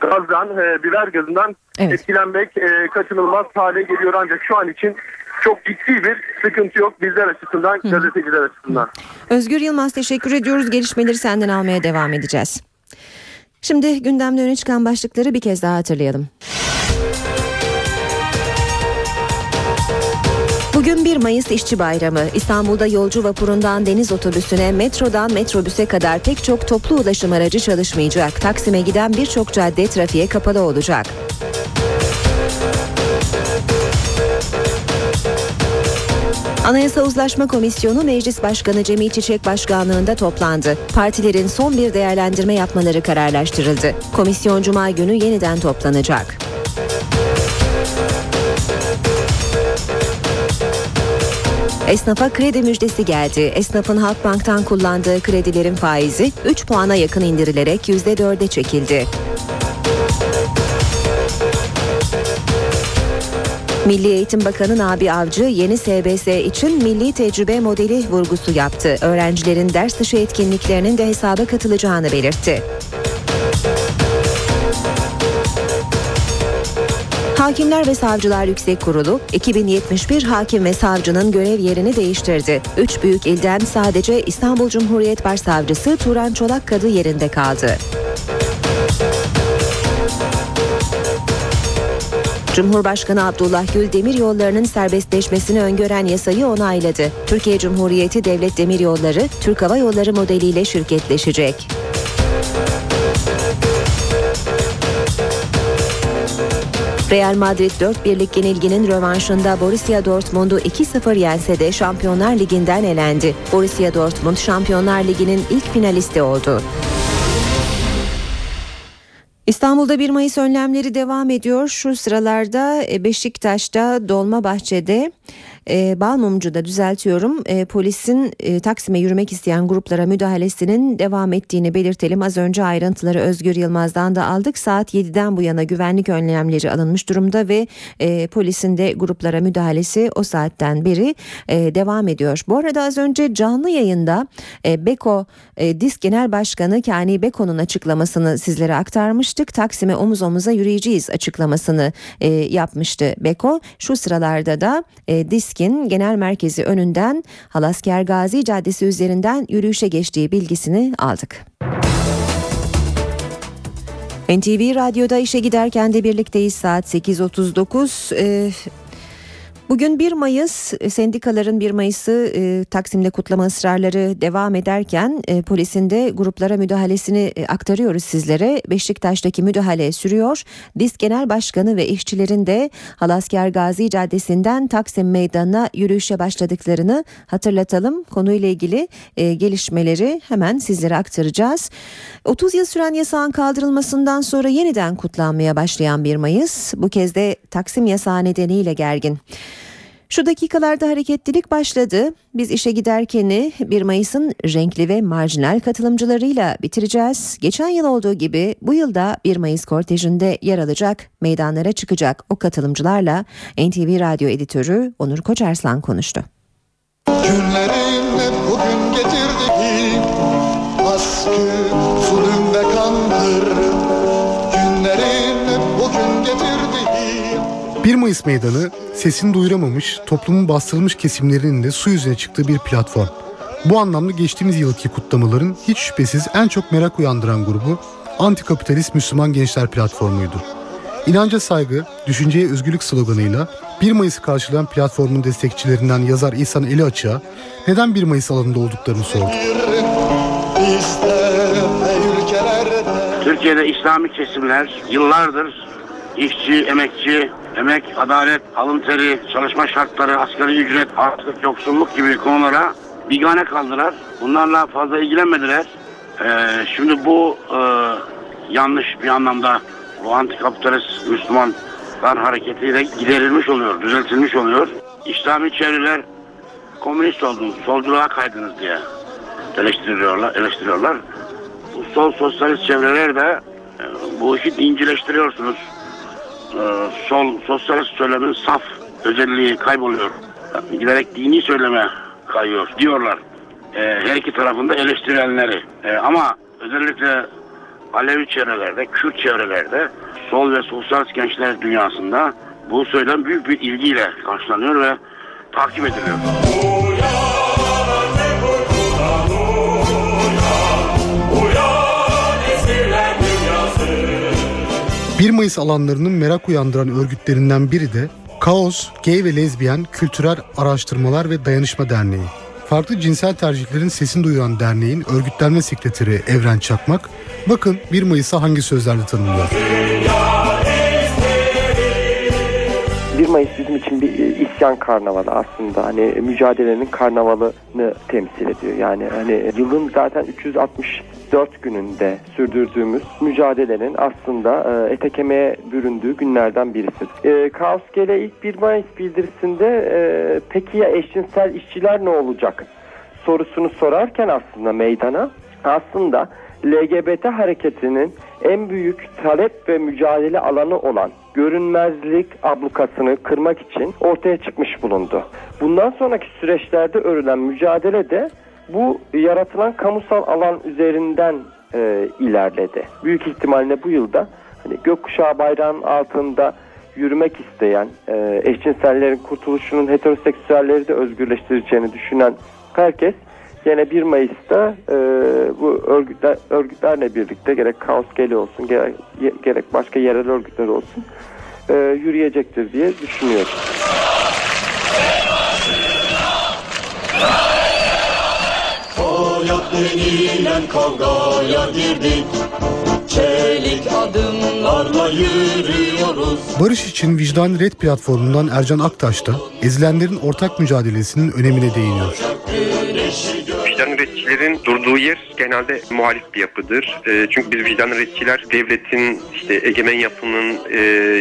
[SPEAKER 22] gazdan, e, biber gazından etkilenmek e, kaçınılmaz hale geliyor. Ancak şu an için çok ciddi bir sıkıntı yok bizler açısından, gazeteciler açısından.
[SPEAKER 1] Özgür Yılmaz teşekkür ediyoruz. Gelişmeleri senden almaya devam edeceğiz. Şimdi gündemde öne çıkan başlıkları bir kez daha hatırlayalım. Bugün 1 Mayıs İşçi Bayramı. İstanbul'da yolcu vapurundan deniz otobüsüne, metrodan metrobüse kadar pek çok toplu ulaşım aracı çalışmayacak. Taksim'e giden birçok cadde trafiğe kapalı olacak. Anayasa Uzlaşma Komisyonu Meclis Başkanı Cemil Çiçek Başkanlığında toplandı. Partilerin son bir değerlendirme yapmaları kararlaştırıldı. Komisyon Cuma günü yeniden toplanacak. Esnafa kredi müjdesi geldi. Esnafın Halkbank'tan kullandığı kredilerin faizi 3 puana yakın indirilerek %4'e çekildi. Milli Eğitim Bakanı Nabi Avcı yeni SBS için milli tecrübe modeli vurgusu yaptı. Öğrencilerin ders dışı etkinliklerinin de hesaba katılacağını belirtti. Hakimler ve Savcılar Yüksek Kurulu 2071 hakim ve savcının görev yerini değiştirdi. Üç büyük ilden sadece İstanbul Cumhuriyet Başsavcısı Turan Çolakkadı yerinde kaldı. Cumhurbaşkanı Abdullah Gül demir yollarının serbestleşmesini öngören yasayı onayladı. Türkiye Cumhuriyeti Devlet Demiryolları Türk Hava Yolları modeliyle şirketleşecek. Real Madrid 4 birlik yenilginin rövanşında Borussia Dortmund'u 2-0 yense de Şampiyonlar Ligi'nden elendi. Borussia Dortmund Şampiyonlar Ligi'nin ilk finalisti oldu. İstanbul'da 1 Mayıs önlemleri devam ediyor. Şu sıralarda e, Beşiktaş'ta Dolmabahçe'de e, Balmumcu'da düzeltiyorum e, polisin e, Taksim'e yürümek isteyen gruplara müdahalesinin devam ettiğini belirtelim. Az önce ayrıntıları Özgür Yılmaz'dan da aldık. Saat 7'den bu yana güvenlik önlemleri alınmış durumda ve e, polisin de gruplara müdahalesi o saatten beri e, devam ediyor. Bu arada az önce canlı yayında e, Beko e, Disk Genel Başkanı Kani Beko'nun açıklamasını sizlere aktarmıştık. Taksim'e omuz omuza yürüyeceğiz açıklamasını e, yapmıştı Beko. Şu sıralarda da e, Disk'in genel merkezi önünden Halasker Gazi Caddesi üzerinden yürüyüşe geçtiği bilgisini aldık. NTV Radyo'da işe giderken de birlikteyiz saat 8.39. Ee, Bugün 1 Mayıs sendikaların 1 Mayıs'ı e, Taksim'de kutlama ısrarları devam ederken e, polisin de gruplara müdahalesini e, aktarıyoruz sizlere. Beşiktaş'taki müdahale sürüyor. DİSK Genel Başkanı ve işçilerin de Halasker Gazi Caddesi'nden Taksim Meydanı'na yürüyüşe başladıklarını hatırlatalım. Konuyla ilgili e, gelişmeleri hemen sizlere aktaracağız. 30 yıl süren yasağın kaldırılmasından sonra yeniden kutlanmaya başlayan 1 Mayıs bu kez de Taksim yasağı nedeniyle gergin. Şu dakikalarda hareketlilik başladı. Biz işe giderkeni 1 Mayıs'ın renkli ve marjinal katılımcılarıyla bitireceğiz. Geçen yıl olduğu gibi bu yılda 1 Mayıs kortejinde yer alacak, meydanlara çıkacak o katılımcılarla NTV Radyo Editörü Onur Koçarslan konuştu.
[SPEAKER 23] Günlerin bugün getirdiği
[SPEAKER 24] 1 Mayıs Meydanı sesini duyuramamış, toplumun bastırılmış kesimlerinin de su yüzüne çıktığı bir platform. Bu anlamda geçtiğimiz yılki kutlamaların hiç şüphesiz en çok merak uyandıran grubu Antikapitalist Müslüman Gençler Platformu'ydu. İnanca saygı, düşünceye özgürlük sloganıyla 1 Mayıs'ı karşılayan platformun destekçilerinden yazar İhsan Eli Açık'a neden 1 Mayıs alanında olduklarını
[SPEAKER 23] ülkelerde
[SPEAKER 25] Türkiye'de İslami kesimler yıllardır işçi, emekçi, emek, adalet, alın teri, çalışma şartları, asgari ücret, açlık, yoksulluk gibi konulara bigane kaldılar. Bunlarla fazla ilgilenmediler. Ee, şimdi bu e, yanlış bir anlamda bu antikapitalist Müslümanlar hareketiyle giderilmiş oluyor, düzeltilmiş oluyor. İslami çevreler komünist oldunuz, solculuğa kaydınız diye eleştiriyorlar. eleştiriyorlar. Bu sol sosyalist çevreler de e, bu işi dincileştiriyorsunuz. E, sol sosyalist söylemin saf özelliği kayboluyor. Giderek dini söyleme kayıyor diyorlar. E, her iki tarafında eleştirenleri. E, ama özellikle Alevi çevrelerde, Kürt çevrelerde, sol ve sosyalist gençler dünyasında bu söylem büyük bir ilgiyle karşılanıyor ve takip ediliyor.
[SPEAKER 24] 1 Mayıs alanlarının merak uyandıran örgütlerinden biri de Kaos, Gay ve Lezbiyen Kültürel Araştırmalar ve Dayanışma Derneği. Farklı cinsel tercihlerin sesini duyuran derneğin örgütlenme sekreteri Evren Çakmak, bakın 1 Mayıs'a hangi sözlerle tanımlıyor.
[SPEAKER 26] 1 Mayıs bizim için bir e, isyan karnavalı aslında. Hani mücadelenin karnavalını temsil ediyor. Yani hani yılın zaten 364 gününde sürdürdüğümüz mücadelenin aslında e, ete kemiğe büründüğü günlerden birisi. E, Kaos Gele ilk 1 Mayıs bildirisinde e, peki ya eşcinsel işçiler ne olacak sorusunu sorarken aslında meydana aslında LGBT hareketinin en büyük talep ve mücadele alanı olan görünmezlik ablukasını kırmak için ortaya çıkmış bulundu. Bundan sonraki süreçlerde örülen mücadele de bu yaratılan kamusal alan üzerinden e, ilerledi. Büyük ihtimalle bu yılda hani gökkuşağı bayrağının altında yürümek isteyen, e, eşcinsellerin kurtuluşunun heteroseksüelleri de özgürleştireceğini düşünen herkes yine 1 Mayıs'ta e, bu örgütler, örgütlerle birlikte gerek Kaos Geli olsun gerek, gerek başka yerel örgütler olsun e, yürüyecektir diye düşünüyorum.
[SPEAKER 23] Denilen kavgaya girdik Çelik adımlarla yürüyoruz
[SPEAKER 24] Barış için Vicdan Red platformundan Ercan Aktaş da ezilenlerin ortak mücadelesinin önemine değiniyor.
[SPEAKER 27] Vicdan üreticilerin durduğu yer genelde muhalif bir yapıdır. E, çünkü biz vicdan üreticiler devletin, işte egemen yapının, e,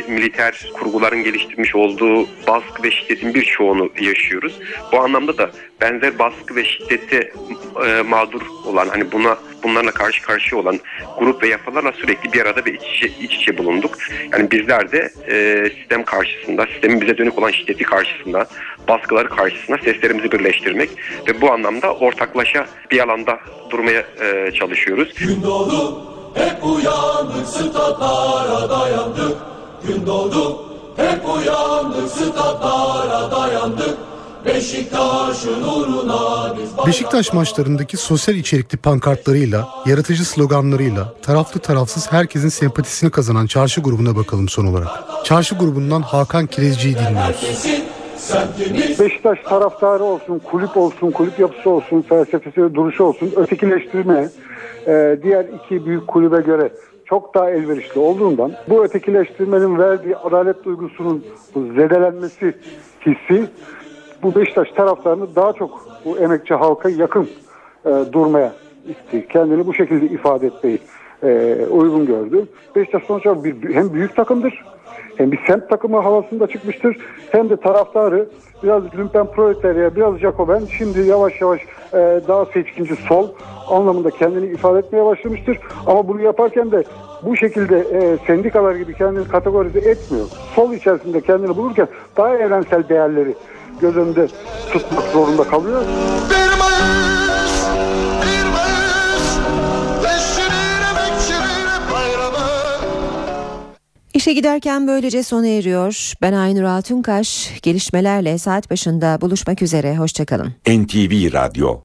[SPEAKER 27] militer kurguların geliştirmiş olduğu baskı ve şiddetin birçoğunu yaşıyoruz. Bu anlamda da benzer baskı ve şiddete e, mağdur olan, hani buna bunlarla karşı karşıya olan grup ve yapılarla sürekli bir arada ve iç içe, iç içe bulunduk. Yani bizler de e, sistem karşısında, sistemin bize dönük olan şiddeti karşısında, baskıları karşısında seslerimizi birleştirmek ve bu anlamda ortaklaşa bir alanda durmaya e, çalışıyoruz.
[SPEAKER 23] Gün doğdu hep uyandık statlara dayandık Gün doğdu hep uyandık statlara dayandık Beşiktaş'ın uğruna biz
[SPEAKER 24] Beşiktaş maçlarındaki sosyal içerikli pankartlarıyla, yaratıcı sloganlarıyla, taraflı tarafsız herkesin sempatisini kazanan çarşı grubuna bakalım son olarak. Çarşı grubundan Hakan Kirezci'yi dinliyoruz.
[SPEAKER 28] Beşiktaş taraftarı olsun, kulüp olsun, kulüp yapısı olsun, felsefesi ve duruşu olsun ötekileştirme e, diğer iki büyük kulübe göre çok daha elverişli olduğundan bu ötekileştirmenin verdiği adalet duygusunun zedelenmesi hissi bu Beşiktaş taraftarını daha çok bu emekçi halka yakın e, durmaya itti. Kendini bu şekilde ifade etmeyi e, uygun gördü. Beşiktaş sonuç olarak bir, hem büyük takımdır hem bir semt takımı havasında çıkmıştır hem de taraftarı biraz lümpen proletarya, biraz Jacoben şimdi yavaş yavaş e, daha seçkinci sol anlamında kendini ifade etmeye başlamıştır. Ama bunu yaparken de bu şekilde e, sendikalar gibi kendini kategorize etmiyor. Sol içerisinde kendini bulurken daha evrensel değerleri göz önünde tutmak zorunda kalıyor.
[SPEAKER 1] İşe giderken böylece sona eriyor. Ben Aynur Altunkaş. Gelişmelerle saat başında buluşmak üzere. Hoşçakalın.
[SPEAKER 2] NTV Radyo